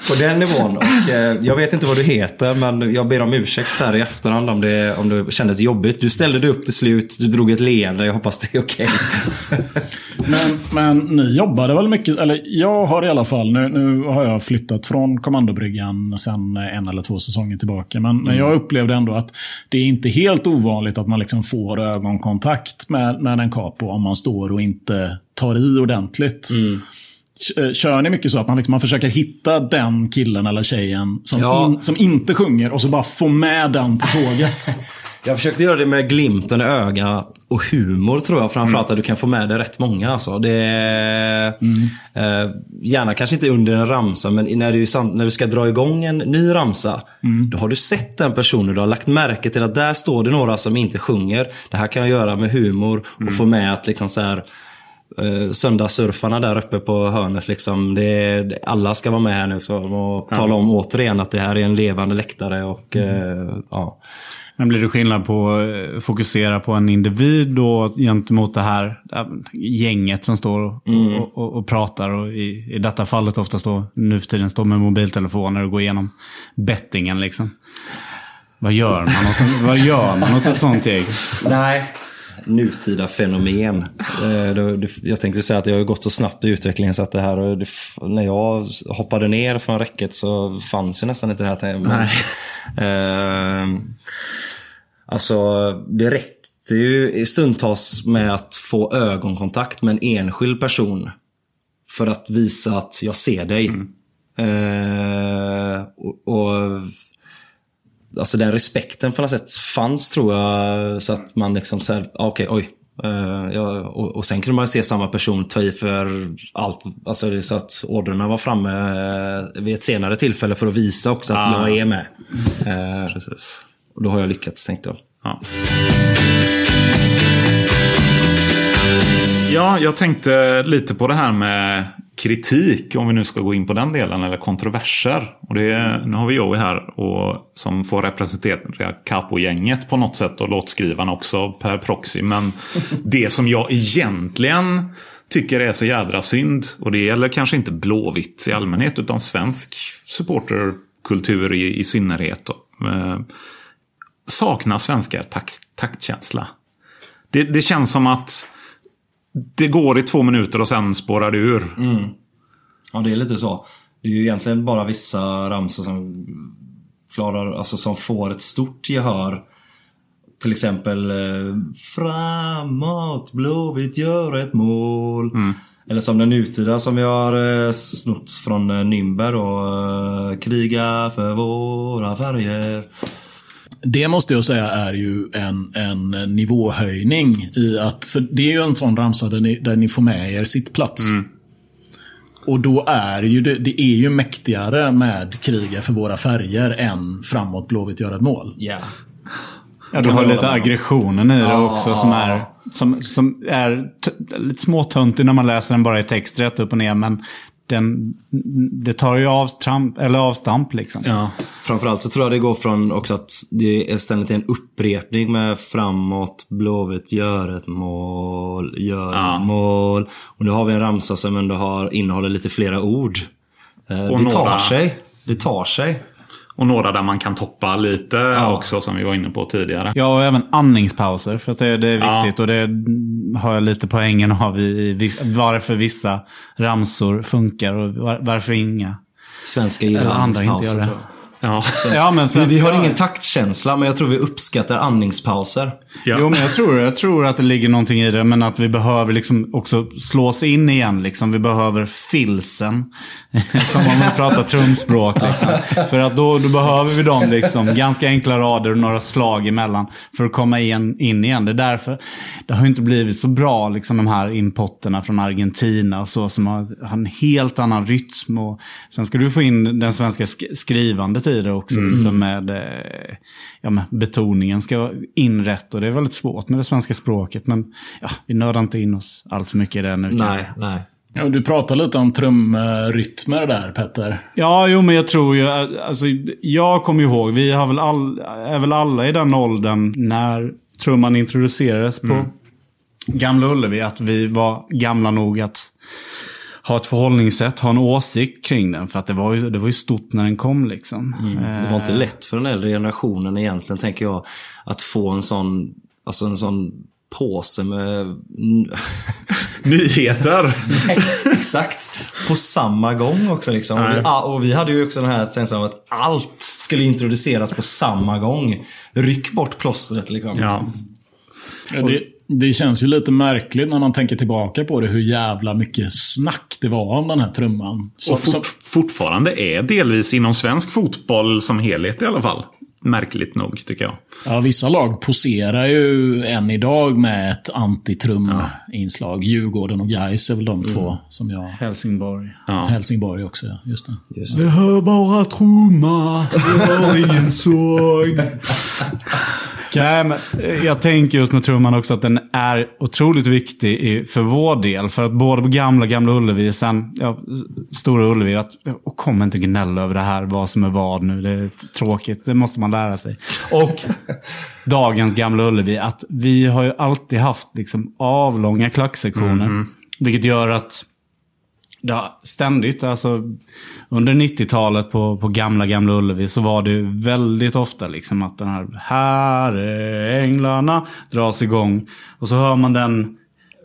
på den nivån. Och, eh, jag vet inte vad du heter men jag ber om ursäkt så här i efterhand om det, om det kändes jobbigt. Du ställde dig upp till slut, du drog ett leende. Jag hoppas det är okej. Men, men ni jobbade väl mycket, eller jag har i alla fall, nu, nu har jag flyttat från kommandobryggan sen en eller två säsonger tillbaka. Men, men jag upplevde ändå att det är inte helt ovanligt att man liksom får ögonkontakt med, med en capo om man står och inte tar i ordentligt. K- Kör ni mycket så att man, liksom, man försöker hitta den killen eller tjejen som, Ja. in, som inte sjunger och så bara få med den på tåget? Jag försökte göra det med glimten i ögat och humor tror jag. Framförallt att du kan få med dig rätt många. Alltså. Det är, eh, gärna kanske inte under en ramsa, men när du, när du ska dra igång en ny ramsa. Då har du sett den personen, du har lagt märke till att där står det några som inte sjunger. Det här kan jag göra med humor och få med att liksom så här, eh, söndagssurfarna där uppe på hörnet. Liksom, det, det- alla ska vara med här nu så, och tala om återigen att det här är en levande läktare. Och, eh, ja. Men blir det skillnad på att fokusera på en individ då gentemot det här gänget som står och, och, och, och pratar och i, i detta fallet oftast då nu för tiden står med mobiltelefoner och går igenom bettingen liksom. Vad gör man åt, vad gör man åt ett sånt gäng? Nej. Nutida fenomen. Eh, Jag tänkte säga att det har gått så snabbt i utvecklingen så att det här, när jag hoppade ner från räcket så fanns ju nästan inte det här. Men, eh, alltså, det räckte ju stundtals med att få ögonkontakt med en enskild person. För att visa att jag ser dig. Eh, och, och alltså den respekten på något sätt fanns tror jag. Så att man liksom såhär, ah, okej, oj. Eh, ja, och, och sen kunde man se samma person ta i för allt. Alltså så att orderna var framme eh, vid ett senare tillfälle för att visa också att Ah. jag är med. Eh, Precis. och då har jag lyckats tänkte jag. Ja. ja, jag tänkte lite på det här med kritik, om vi nu ska gå in på den delen, eller kontroverser. Och det, nu har vi Joey här och, som får representera Capo-gänget på något sätt och låtskrivarna också per proxy. Men det som jag egentligen tycker är så jädra synd, och det gäller kanske inte Blåvitt i allmänhet, utan svensk supporterkultur i, i synnerhet. Då. Eh, saknar svenskar takt, taktkänsla. Det, det känns som att det går i två minuter och sen spårar det ur. Ja, det är lite så. Det är ju egentligen bara vissa ramsor som klarar, alltså som får ett stort gehör. Till exempel eh, Framåt, Blåvitt gör ett mål. Eller som den nutida som vi har eh, snott från eh, Nürnberg då. Eh, Kriga för våra färger. Det måste jag säga är ju en, en nivåhöjning i att, för det är ju en sån ramsa där ni, där ni får med er sittplats. Och då är ju det, det är ju mäktigare med kriga för våra färger än framåt Blåvitt gör ett mål. Ja. Ja, du har lite aggressionen i det också som är, som, som är lite småtöntig när man läser den bara i text rätt upp och ner. Men den, det tar ju avstramp, eller avstamp liksom. Ja. Framförallt så tror jag det går från också att det är ständigt en upprepning med framåt, Blåvitt gör ett mål, gör Ja. mål. Och nu har vi en ramsa som ändå har, innehåller lite flera ord. Eh, det tar några- sig. Det tar sig. Och några där man kan toppa lite också, som vi var inne på tidigare. Ja, och även andningspauser. För att det, det är Ja. viktigt. Och det har jag lite poängen av i, varför vissa ramsor funkar och var, varför inga. Svenska gillar Eller andra inte andningspauser. gör det. tror jag. Ja. Ja, men Vi, vi har ingen taktkänsla, men jag tror vi uppskattar andningspauser. Ja. Jo, men jag tror, jag tror att det ligger någonting i det. Men att vi behöver liksom också slås in igen. Liksom. Vi behöver filsen. Som om man pratar trumspråk. Liksom. För att då, då behöver vi dem liksom. Ganska enkla rader och några slag emellan. För att komma in, in igen. Det är därför det har ju inte blivit så bra, liksom, de här impotterna från Argentina och så. Som har, har en helt annan rytm. Och sen ska du få in den svenska sk- skrivandet i det också. Liksom med, eh, ja, med betoningen ska vara in rätt. Och det är väldigt svårt med det svenska språket. Men ja, vi nördar inte in oss allt för mycket i det nu. Nej, nej. Ja, du pratar lite om trumrytmer där, Petter. Ja, jo, men jag tror ju... Alltså, jag kommer ihåg, vi har väl all, är väl alla i den åldern när trumman introducerades på Gamla Ullevi. Att vi var gamla nog att ha ett förhållningssätt, ha en åsikt kring den. För att det var ju, det var ju stort när den kom liksom. Det var inte lätt för den äldre generationen egentligen, tänker jag, att få en sån, alltså en sån påse med... Nyheter! Exakt. På samma gång också liksom. Och vi, ah, och vi hade ju också den här känslan av att allt skulle introduceras på samma gång. Ryck bort plåstret liksom. Ja. Det, det känns ju lite märkligt när man tänker tillbaka på det, hur jävla mycket snack det var om den här trumman. Som, Och fort, som, fortfarande är delvis inom svensk fotboll som helhet i alla fall. Märkligt nog, tycker jag. ja, vissa lag poserar ju än idag med ett antitrum-inslag. Djurgården och Gais är väl de två som jag... Helsingborg. Helsingborg också, ja. Just det. Just Vi hör bara trumma, vi hör ingen sång. Nej, men eh, jag tänker just med trumman också att den är otroligt viktig i, för vår del. För att både på gamla, gamla Ullevi, sen ja, Stora Ullevi, att, och kom inte gnälla över det här, vad som är vad nu. Det är tråkigt, det måste man lära sig. Och dagens gamla Ullevi, att vi har ju alltid haft liksom avlånga klacksektioner. Vilket gör att Ja, ständigt. Alltså, under 90-talet på, på gamla, gamla Ullevi så var det väldigt ofta liksom att den här Här är änglarna dras igång. Och så hör man den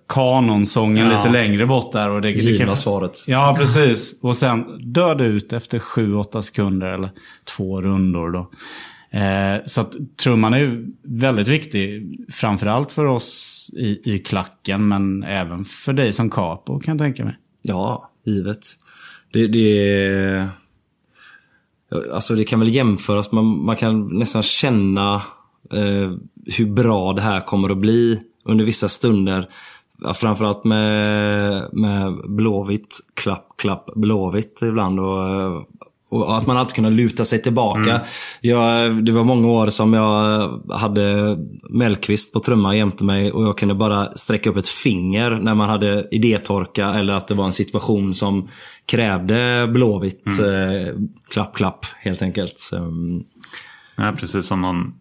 kanonsången Ja. lite längre bort där. Och det, det Givna kan- svaret. Ja, precis. Och sen dör det ut efter 7-8 sekunder eller två rundor. Då. Eh, så att trumman är väldigt viktig. Framförallt för oss i, i klacken, men även för dig som capo kan jag tänka mig. Ja, givet. Det, det, alltså det kan väl jämföras, man, man kan nästan känna eh, hur bra det här kommer att bli under vissa stunder. Ja, framförallt med, med Blåvitt, klapp, klapp, Blåvitt ibland. Och, eh, och att man alltid kunde luta sig tillbaka. Jag, det var många år som jag hade Mellqvist på trumma jämte mig och jag kunde bara sträcka upp ett finger när man hade idétorka eller att det var en situation som krävde Blåvitt. Eh, klapp, klapp helt enkelt. Um, Nej, precis som någon...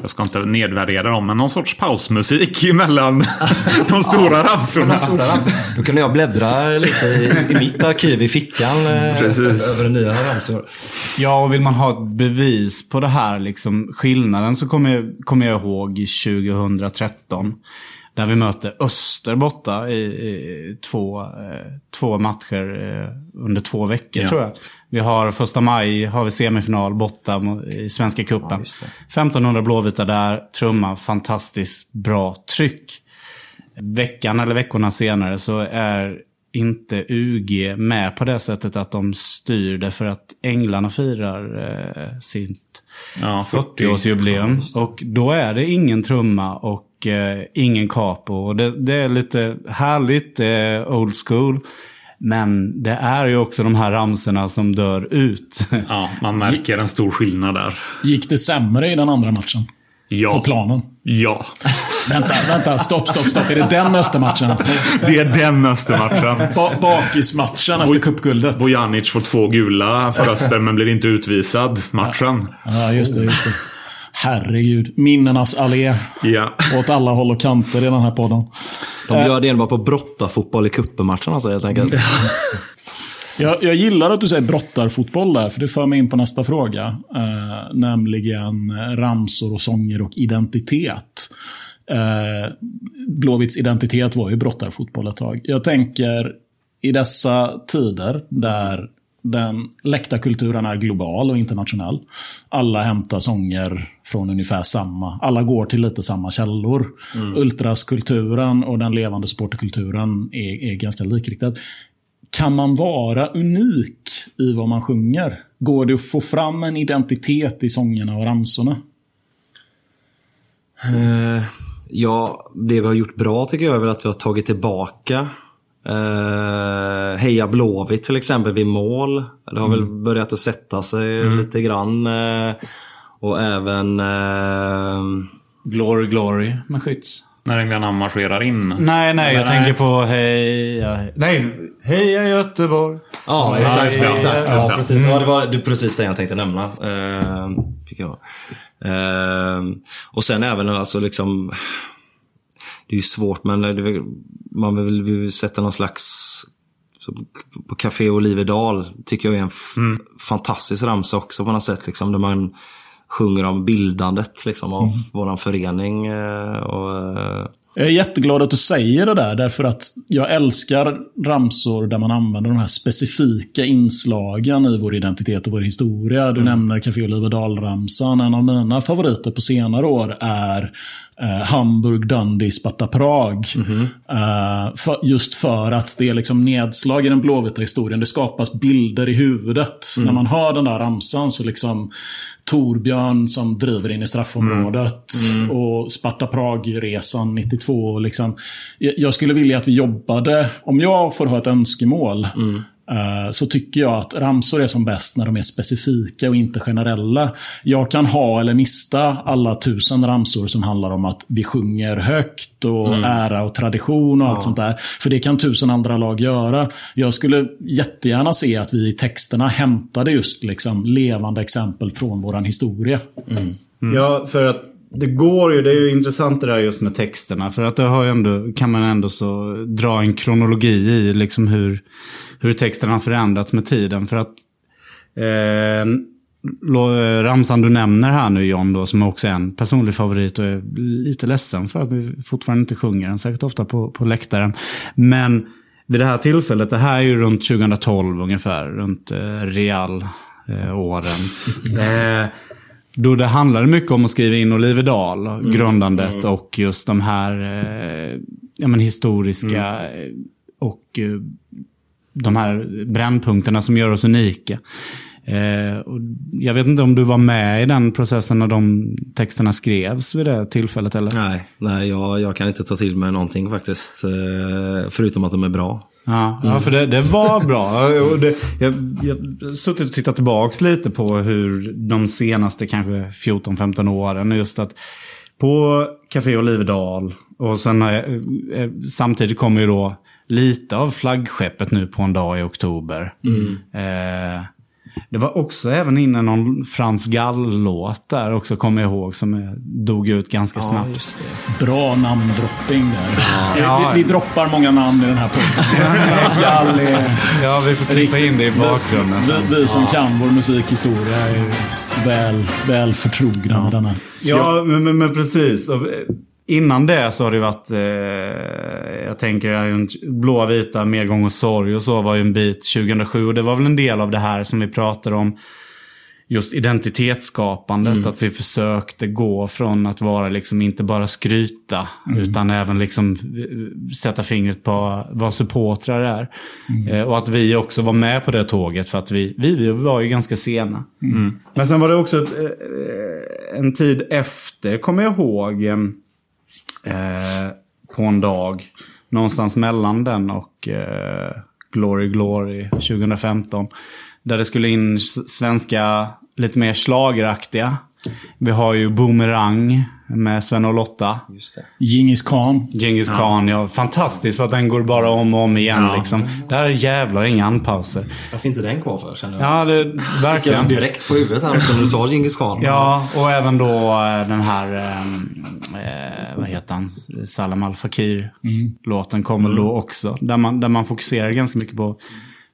Jag ska inte nedvärdera dem, men någon sorts pausmusik emellan de stora ramsorna. Då kunde jag bläddra lite i, i mitt arkiv i fickan eh, Precis. över nya ramsor. Ja, och vill man ha ett bevis på det här, liksom, skillnaden, så kommer jag, kommer jag ihåg 2013. Där vi möter Öster borta i, i två, eh, två matcher eh, under två veckor Ja. tror jag. Vi har första maj har vi semifinal borta i Svenska cupen. 1500 blåvita där, trumma, fantastiskt bra tryck. Veckan eller veckorna senare så är inte UG med på det sättet att de styr det för att Änglarna firar eh, sitt Ja, 40-årsjubileum. Och då är det ingen trumma och eh, ingen capo. Och det, det är lite härligt, det är old school. Men det är ju också de här ramserna som dör ut. Ja, man märker en stor skillnad där. Gick det sämre i den andra matchen? Ja. På planen? Ja. Vänta, vänta. Stopp, stopp, stopp. Är det den Östermatchen? Det är den Östermatchen. Ba bakismatchen efter cupguldet? Bojanic får två gula för Öster, men blir inte utvisad. Matchen. Ja, just det. Just det. Herregud. Minnenas allé. Ja. Åt alla håll och kanter i den här podden. De gör det enbart på brottarfotboll i cupen-matchen alltså helt enkelt. Jag, jag gillar att du säger brottarfotboll där, för det för mig in på nästa fråga. Eh, nämligen eh, ramsor och sånger och identitet. Eh, Blåvitts identitet var ju brottarfotboll ett tag. Jag tänker i dessa tider där den läktarkulturen är global och internationell. Alla hämtar sånger från ungefär samma. Alla går till lite samma källor. Ultraskulturen och den levande supporterkulturen är, är ganska likriktad. Kan man vara unik i vad man sjunger? Går det att få fram en identitet i sångerna och ramsorna? Eh, ja, det vi har gjort bra tycker jag är väl att vi har tagit tillbaka eh, Heja Blåvitt till exempel vid mål. Det har väl börjat att sätta sig lite grann. Eh, och även... Eh, glory, glory med skytts. När England marscherar in. Nej, nej, jag Eller tänker på Heja... Nej, Heja Göteborg. Ja, Ja, exakt. det, exakt. Ja, precis. Ja, det var det är precis det jag tänkte nämna. Eh, fick jag. Eh, och sen även alltså liksom... Det är ju svårt, men det man vill, vill sätta någon slags... På Café Oliverdal tycker jag är en f- fantastisk ramsa också på något sätt. Liksom, där man sjunger om bildandet liksom, av våran förening. eh, och, eh, Jag är jätteglad att du säger det där, därför att jag älskar ramsor där man använder de här specifika inslagen i vår identitet och vår historia. Du nämner Café Oliverdal-ramsan. En av mina favoriter på senare år är eh, Hamburg, Dundee, Sparta, Prag. Eh, för, just för att det är liksom nedslag i den blåvita historien. Det skapas bilder i huvudet. När man hör den där ramsan så liksom Torbjörn som driver in i straffområdet och Sparta Prag-resan 92. Liksom. Jag jag skulle vilja att vi jobbade, om jag får ha ett önskemål, eh, så tycker jag att ramsor är som bäst när de är specifika och inte generella. Jag kan ha eller mista alla tusen ramsor som handlar om att vi sjunger högt och ära och tradition och allt sånt där. För det kan tusen andra lag göra. Jag skulle jättegärna se att vi i texterna hämtade just liksom levande exempel från våran historia. Ja, för att det går ju, det är ju intressant det där just med texterna. För att det har ju ändå, kan man ändå så dra en kronologi i liksom hur, hur texterna har förändrats med tiden. För att eh, lo- ramsan du nämner här nu John, då, som också är en personlig favorit och är lite ledsen för att vi fortfarande inte sjunger den, säkert ofta på, på läktaren. Men vid det här tillfället, det här är ju runt 2012 ungefär, runt eh, Real-åren. eh, då det handlade mycket om att skriva in Oliverdal, grundandet och just de här eh, ja, men historiska eh, och eh, de här brännpunkterna som gör oss unika. Eh, och jag vet inte om du var med i den processen när de texterna skrevs vid det tillfället eller? Nej, nej jag, jag kan inte ta till mig någonting faktiskt. eh, Förutom att de är bra. Ja, ja för det, det var bra. Det, jag jag har suttit och tittat tillbaka lite på hur de senaste kanske 14-15 åren, just att på Café Oliverdal och sen eh, samtidigt kommer ju då lite av flaggskeppet nu på en dag i oktober. Eh, det var också även inne någon Frans Gall-låt där också, kommer jag ihåg, som eh, dog ut ganska snabbt. just det. Bra namndropping där. Ja. Vi, vi droppar många namn i den här podden. Ja, vi får klippa in det i bakgrunden vi, vi som kan vår musikhistoria är ju väl, väl förtrogna med denna. Ja, men, men, men precis. Eh, innan det så har det varit, eh, jag tänker, blåa, vita, medgång och sorg och så var ju en bit 2007. Och det var väl en del av det här som vi pratar om. Just identitetsskapandet. Att vi försökte gå från att vara liksom inte bara skryta. Utan även liksom eh, sätta fingret på vad supportrar är. Eh, och att vi också var med på det tåget. För att vi, vi, vi var ju ganska sena. Men sen var det också ett, eh, en tid efter, kommer jag ihåg eh, på en dag. Någonstans mellan den och eh, Glory Glory 2015. Där det skulle in svenska, lite mer slageraktiga. Vi har ju Boomerang med Sven och Lotta. Just det. Djingis khan. Genghis Khan, ja. Fantastiskt för att den går bara om och om igen Ja. liksom. Där är jävlar inga anpauser. Varför inte den kvar för känner jag? Ja, det, jag verkligen. den direkt på huvudet här när du sa Djingis khan. Ja, och även då eh, den här, eh, eh, vad heter han, Salam Al Fakir-låten kommer då också. Där man, där man fokuserar ganska mycket på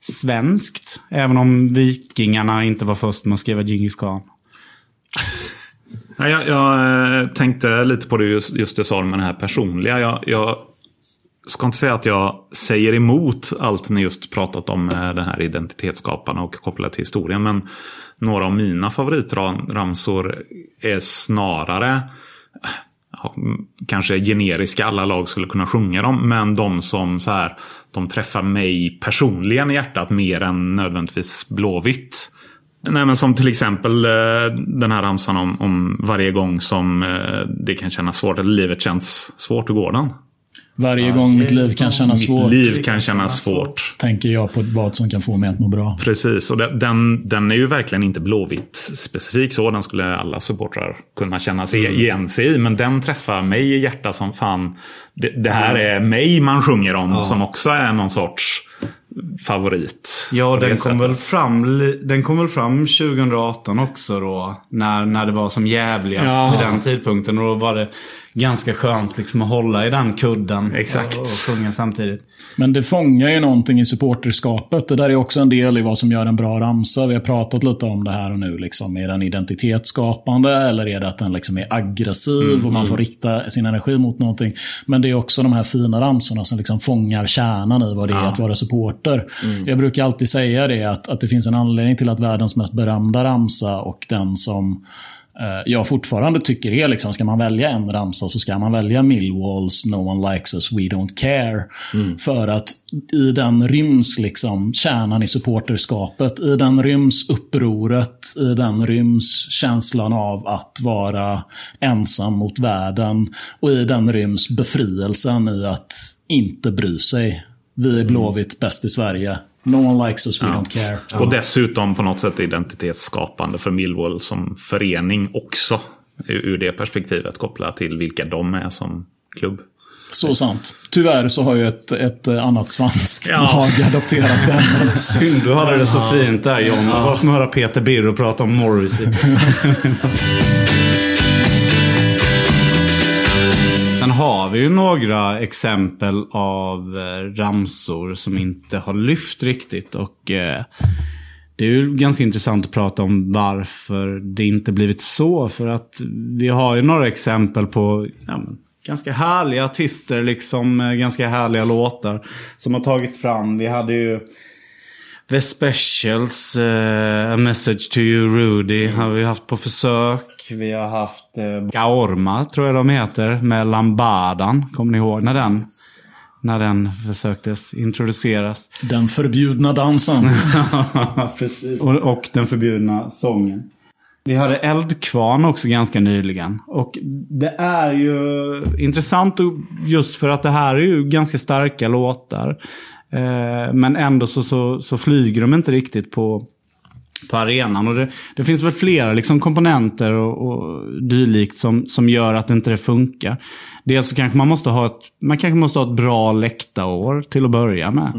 svenskt. Även om vikingarna inte var först med att skriva Djingis Khan. Ja, jag, jag eh, tänkte lite på det just, just det sa med det här personliga. Jag, jag ska inte säga att jag säger emot allt ni just pratat om med den här identitetsskaparna och kopplat till historien. Men några av mina favoritramsor är snarare eh, kanske generiska, alla lag skulle kunna sjunga dem. Men de som så här, de träffar mig personligen i hjärtat mer än nödvändigtvis Blåvitt. Nej, men som till exempel eh, den här ramsan om, om varje gång som eh, det kan kännas svårt, eller livet känns svårt, hur går den? Varje gång mitt liv kan kännas svårt, Mitt liv kan kännas svårt. tänker jag på vad som kan få mig att må bra. Precis, och den- den, är ju verkligen inte Blåvitt specifik så. Den skulle alla supportrar kunna känna sig Mm. igen sig i. Men den träffar mig i hjärtat som fan. Det, det här är mig man sjunger om som också är någon sorts favorit. Ja, den kom, väl fram, den kom väl fram 2018 också då. När, när det var som jävligast Ja. vid den tidpunkten. Och då var det ganska skönt liksom att hålla i den kudden. Exakt. Och, och sjunga samtidigt. Men det fångar ju någonting i supporterskapet. Det där är också en del i vad som gör en bra ramsa. Vi har pratat lite om det här och nu. Liksom. Är den identitetsskapande eller är det att den liksom är aggressiv och man får rikta sin energi mot någonting. Men det är också de här fina ramsorna som liksom fångar kärnan i vad det är att vara supporter. Jag brukar alltid säga det att, att det finns en anledning till att världens mest berömda ramsa och den som jag fortfarande tycker är liksom, ska man välja en ramsa så ska man välja Millwalls No one likes us, we don't care. För att i den ryms liksom kärnan i supporterskapet. I den ryms upproret. I den ryms känslan av att vara ensam mot världen. Och i den ryms befrielsen i att inte bry sig. Vi är Blåvitt, bäst i Sverige. No one likes us, we don't care. Och dessutom på något sätt identitetsskapande för Millwall som förening också. Ur det perspektivet kopplat till vilka de är som klubb. Så sant. Tyvärr så har ju ett, ett annat svanskt Ja. lag adopterat den. Synd, du hade det så fint där John. Det var som att höra Peter Birro prata om Morrissey. har vi ju några exempel av eh, ramsor som inte har lyft riktigt. Och eh, det är ju ganska intressant att prata om varför det inte blivit så. För att vi har ju några exempel på ja, ganska härliga artister, liksom eh, ganska härliga låtar. Som har tagits fram. Vi hade ju The Specials, eh, A Message to You Rudy har vi haft på försök. Vi har haft eh, Gaorma, tror jag de heter, med Lambadan. Kommer ni ihåg när den, när den försöktes introduceras? Den förbjudna dansen. Precis. Och, och den förbjudna sången. Vi hade Eldkvarn också ganska nyligen. Och det är ju intressant just för att det här är ju ganska starka låtar. Eh, men ändå så, så, så flyger de inte riktigt på, på arenan. Och det, det finns väl flera liksom komponenter och, och dylikt som, som gör att inte det funkar. Dels så kanske man måste ha ett, man kanske måste ha ett bra läktarår till att börja med.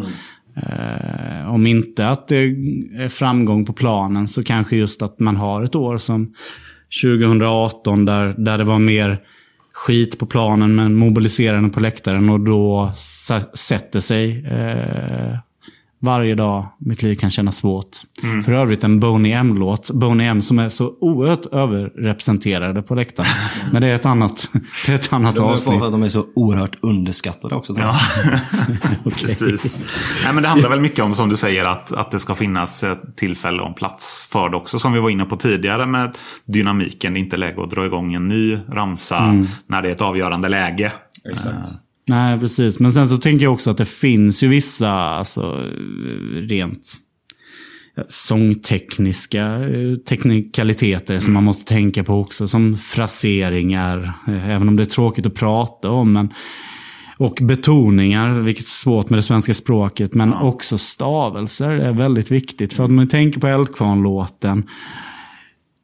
Eh, om inte att det är framgång på planen så kanske just att man har ett år som 2018 där, där det var mer skit på planen men mobiliserande på läktaren och då sätter sig eh, varje dag mitt liv kan kännas svårt. För övrigt en Boney M-låt. Boney M som är så oerhört överrepresenterade på läktaren. Men det är ett annat, det är ett annat De är avsnitt. för att de är så oerhört underskattade också. tror jag. Precis. Nej, men det handlar väl mycket om, som du säger, att, att det ska finnas ett tillfälle och en plats för det också. Som vi var inne på tidigare med dynamiken. Det är inte läge att dra igång en ny ramsa när det är ett avgörande läge. Exakt. Nej, precis. Men sen så tänker jag också att det finns ju vissa, alltså rent sångtekniska eh, teknikaliteter som man måste tänka på också. Som fraseringar, eh, även om det är tråkigt att prata om. Men, och betoningar, vilket är svårt med det svenska språket. Men också stavelser är väldigt viktigt. För att om man tänker på Eldkvarn-låten.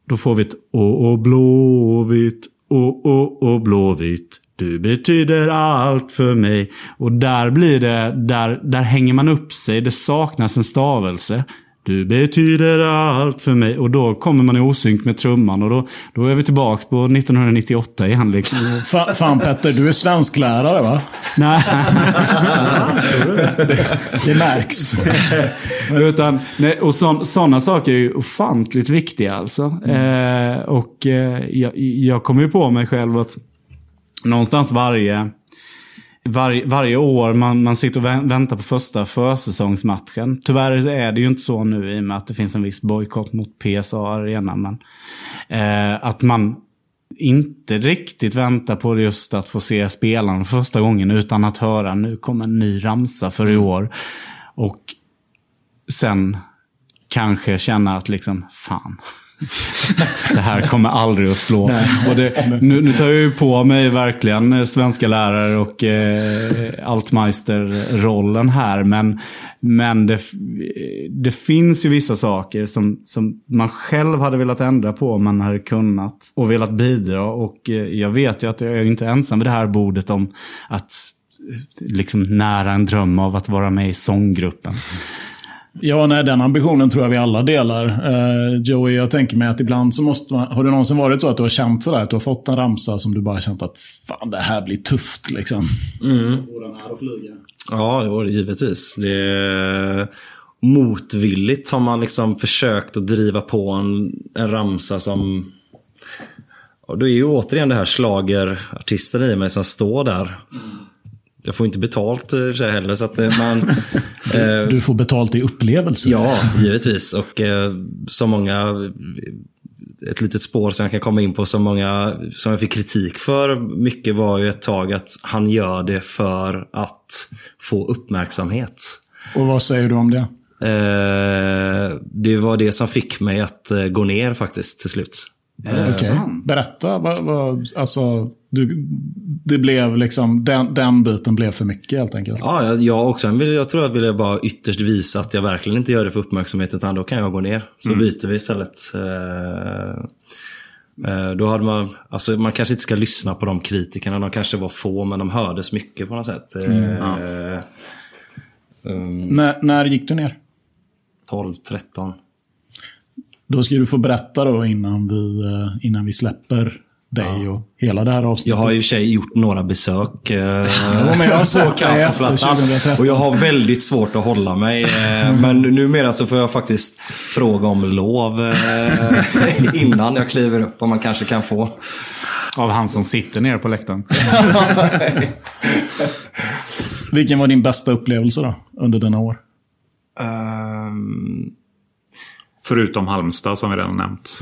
Då får vi ett å, å blåvitt, å, å, å blåvitt. Du betyder allt för mig. Och där blir det, där, där hänger man upp sig. Det saknas en stavelse. Du betyder allt för mig. Och då kommer man i osynk med trumman. Och då, då är vi tillbaka på 1998 igen. Liksom. Fa- Fan Petter, du är svensklärare va? Nej. Det märks. Utan, nej, och sådana saker är ju ofantligt viktiga alltså. Eh, och eh, jag, jag kommer ju på mig själv att någonstans varje, varje, varje år man, man sitter och vä- väntar på första försäsongsmatchen. Tyvärr är det ju inte så nu i och med att det finns en viss bojkott mot PSA Arena. Men, eh, att man inte riktigt väntar på just att få se spelarna för första gången utan att höra nu kommer en ny ramsa för i år. Och sen kanske känna att liksom, fan, det här kommer aldrig att slå. Det, nu, nu tar jag ju på mig verkligen eh, svenska lärare och eh, altmeister-rollen här. Men, men det, det finns ju vissa saker som, som man själv hade velat ändra på om man hade kunnat. Och velat bidra. Och eh, jag vet ju att jag är inte ensam vid det här bordet om att liksom nära en dröm av att vara med i sånggruppen. Ja, nej, den ambitionen tror jag vi alla delar. Uh, Joey, jag tänker mig att ibland så måste man... Har det någonsin varit så att du har känt sådär, att du har fått en ramsa som du bara känt att fan, det här blir tufft liksom? Mm. Få den här att flyga. Ja, jo, givetvis. Det är... Motvilligt har man liksom försökt att driva på en, en ramsa som... Och då är ju återigen det här slagerartisten i mig som står där. Mm jag får inte betalt eh, så heller. Så att eh, man, eh, du får betalt i upplevelser. Ja, givetvis. Och så många, ett litet spår som jag kan komma in på, så många som jag fick kritik för mycket var ju ett tag att han gör det för att få uppmärksamhet. Och vad säger du om det? Det var det som fick mig att gå ner faktiskt till slut. Okay. Berätta. Vad, vad, alltså, du, det blev liksom, den, den biten blev för mycket helt enkelt. Ja, jag också. Jag tror att jag ville bara ytterst visa att jag verkligen inte gör det för uppmärksamhet, utan då kan jag gå ner. Så mm. byter vi istället. Eh, eh, då hade man, alltså man kanske inte ska lyssna på de kritikerna, de kanske var få, men de hördes mycket på något sätt. Mm. Ja. Um, när, när gick du ner? 12, 13. Då ska du få berätta då innan vi, eh, innan vi släpper dig ja. och hela det här avsnittet. Jag har i och för sig gjort några besök. Eh, ja, men jag har efter 2013. Och jag har väldigt svårt att hålla mig. Eh, men numera så får jag faktiskt fråga om lov eh, innan jag kliver upp. Om man kanske kan få. Av han som sitter nere på läktaren. Vilken var din bästa upplevelse då, under dina år? Um... Förutom Halmstad som vi redan nämnt.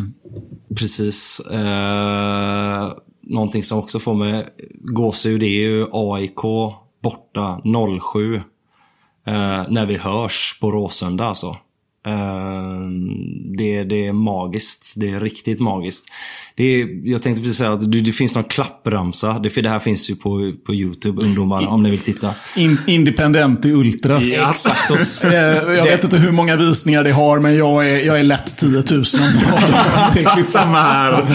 Precis. Eh, någonting som också får mig gåshud är ju AIK borta 07. Eh, när vi hörs på Råsunda alltså. Eh, det, det är magiskt. Det är riktigt magiskt. Det är, jag tänkte precis säga att det, det finns någon klappramsa. Det, det här finns ju på, på YouTube, ungdomar, om ni vill titta. In, independent i Ultras. Ja, exakt. Eh, jag vet inte hur många visningar det har, men jag är, jag är lätt 10 000. Samma här.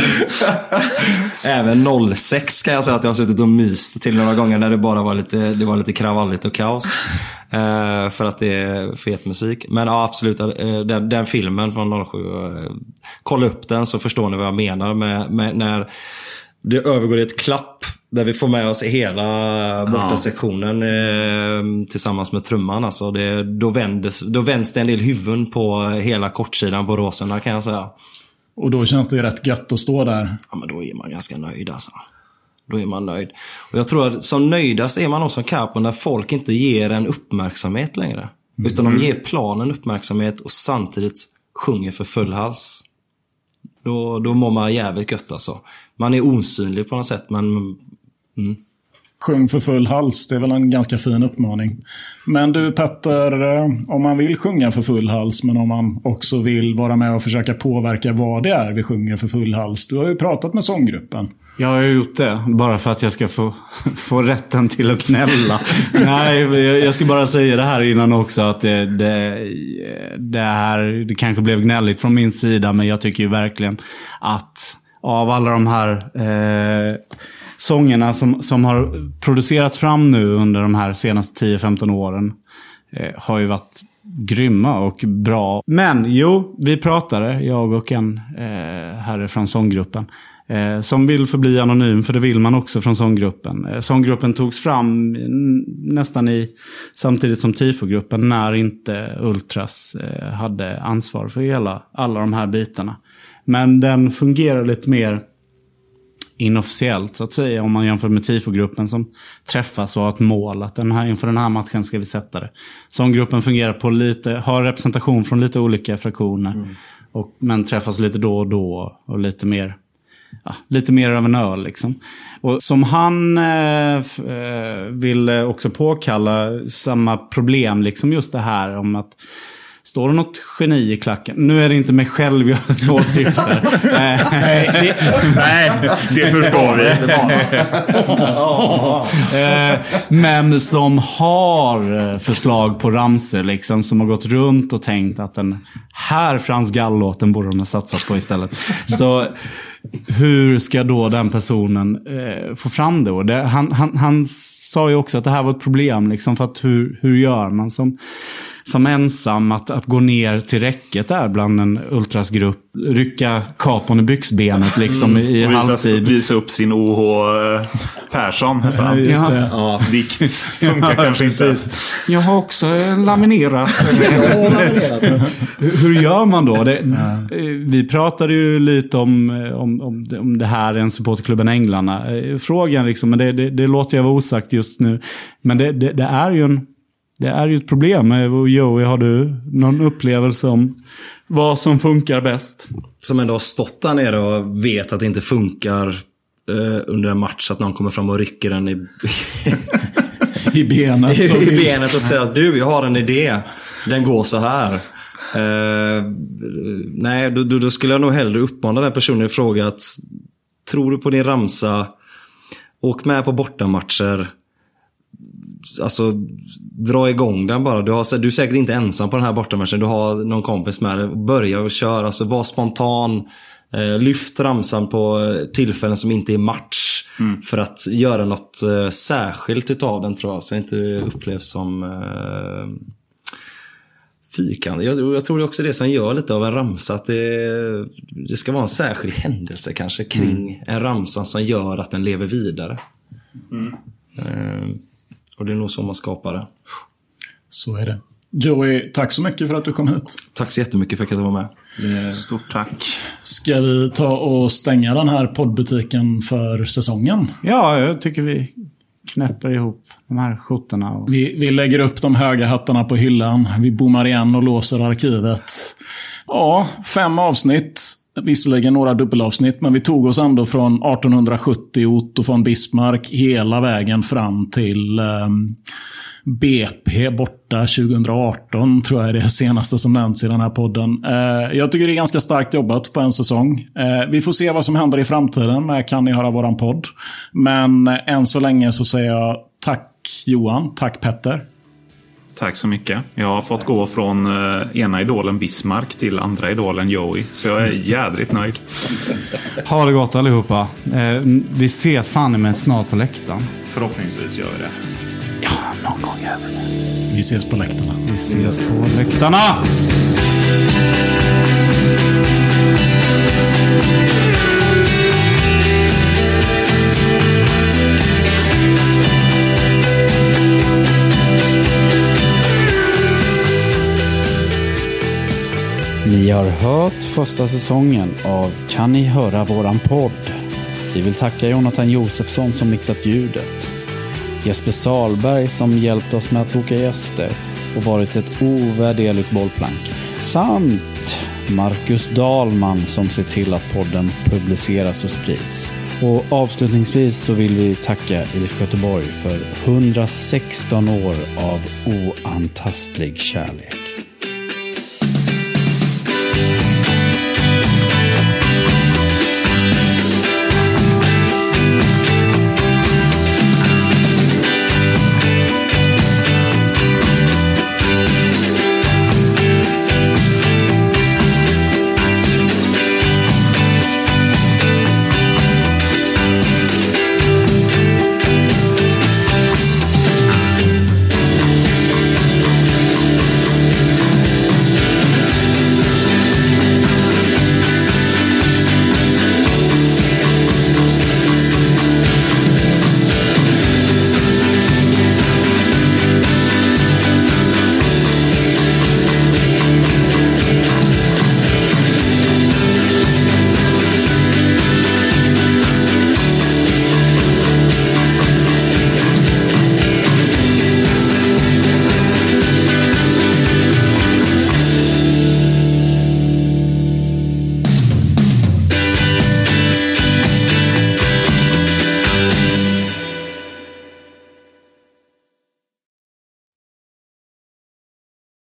Även 06 kan jag säga att jag har suttit och myst till några gånger när det bara var lite, det var lite kravalligt och kaos. Uh, för att det är fet musik. Men ja, absolut. Uh, den, den, filmen från 07. Uh, kolla upp den så förstår ni vad jag menar med, med när det övergår i ett klapp. Där vi får med oss hela bortasektionen eh, tillsammans med trumman. Alltså det, då, vändes, då vänds det en del huvuden på hela kortsidan på Råsunda kan jag säga. Och då känns det ju rätt gött att stå där. Ja, men då är man ganska nöjd alltså. Då är man nöjd. Och jag tror att som nöjdast är man också som Capo när folk inte ger en uppmärksamhet längre. Mm. Utan de ger planen uppmärksamhet och samtidigt sjunger för full hals. Då, då mår man jävligt gött alltså. Man är osynlig på något sätt men... Mm. Sjung för full hals, det är väl en ganska fin uppmaning. Men du Petter, eh, om man vill sjunga för full hals, men om man också vill vara med och försöka påverka vad det är vi sjunger för full hals. Du har ju pratat med sånggruppen. Jag har gjort det, bara för att jag ska få, få rätten till att gnälla. Nej, jag ska bara säga det här innan också. Att det, det, det, här, det kanske blev gnälligt från min sida, men jag tycker ju verkligen att av alla de här eh, sångerna som, som har producerats fram nu under de här senaste 10-15 åren, eh, har ju varit grymma och bra. Men jo, vi pratade, jag och en eh, herre från sånggruppen. Eh, som vill förbli anonym, för det vill man också från sånggruppen. Eh, sånggruppen togs fram nästan i, samtidigt som tifogruppen när inte Ultras eh, hade ansvar för hela, alla de här bitarna. Men den fungerar lite mer inofficiellt så att säga. Om man jämför med tifogruppen som träffas och har ett mål. Att den här, inför den här matchen ska vi sätta det. Sånggruppen fungerar på lite, har representation från lite olika fraktioner. Mm. Och, men träffas lite då och då och lite mer ja, lite mer av en öl. Liksom. Och som han eh, eh, vill också påkalla samma problem, liksom just det här om att Står det något geni i klacken? Nu är det inte mig själv jag åsyftar. Eh, Nej, det förstår vi. Eh, men som har eh, förslag på ramser liksom. Som har gått runt och tänkt att den här Frans Gall-låten borde de ha satsat på istället. Så hur ska då den personen eh, få fram det? Och det han, han, han sa ju också att det här var ett problem. Liksom, för att hur, hur gör man som som ensam att, att gå ner till räcket där bland en ultrasgrupp. Rycka kapon i byxbenet liksom i Och visa, halvtid. visa upp sin OH eh, Persson. han. Just det. Ja. Vikt funkar kanske inte. Jag har också laminerat. Hur hur gör man då? Det, eh, Vi pratade ju lite om, eh, om, om, det- om det här i en supporterklubben Änglarna. Eh, Frågan liksom, men det, det, det låter jag vara osagt just nu. Men det, det, det är ju en... Det är ju ett problem. Eh, Och Joey, har du någon upplevelse om vad som funkar bäst? Som ändå har stått där nere och vet att det inte funkar eh, under en match. Att någon kommer fram och rycker en i, I benet. och i vill- benet och säger att du, jag har en idé. Den går så här. Eh, nej, då, då skulle jag nog hellre uppmana den personen i fråga att tror du på din ramsa, åk med på bortamatcher. Alltså, dra igång den bara. Du, har, du är säkert inte ensam på den här bortamatchen. Du har någon kompis med dig. Börja och kör. Alltså, var spontan. Eh, lyft ramsan på eh, tillfällen som inte är match. För att göra något eh, särskilt utav den tror jag. Så det inte upplevs som eh, fyrkantig. Jag, jag tror det är också det som gör lite av en ramsa. Att det, det ska vara en särskild händelse kanske kring en ramsa som gör att den lever vidare. Eh, och det är nog så man skapar det. Så är det. Joey, tack så mycket för att du kom hit. Tack så jättemycket för att jag vara med. Stort tack. Ska vi ta och stänga den här poddbutiken för säsongen? Ja, jag tycker vi knäpper ihop de här skjortorna. Och... Vi, vi lägger upp de höga hattarna på hyllan. Vi bommar igen och låser arkivet. Ja, fem avsnitt. Visserligen några dubbelavsnitt, men vi tog oss ändå från 1870 Otto von Bismarck hela vägen fram till ehm, BP borta 2018, tror jag är det senaste som nämnts i den här podden. Eh, jag tycker det är ganska starkt jobbat på en säsong. Eh, vi får se vad som händer i framtiden med Kan ni höra våran podd? Men eh, än så länge så säger jag tack Johan, tack Petter. Tack så mycket. Jag har fått gå från eh, ena idolen Bismarck till andra idolen Joey. Så jag är jädrigt nöjd. Ha det gott allihopa. Eh, vi ses fan med snart på läktaren. Förhoppningsvis gör vi det. Ja, någon gång gör vi det. Vi ses på läktarna. Vi ses på läktarna! Ni har hört första säsongen av Kan ni höra våran podd? Vi vill tacka Jonathan Josefsson som mixat ljudet. Jesper Salberg som hjälpt oss med att boka gäster och varit ett ovärderligt bollplank. Samt Marcus Dahlman som ser till att podden publiceras och sprids. Och avslutningsvis så vill vi tacka IFK Göteborg för 116 år av oantastlig kärlek.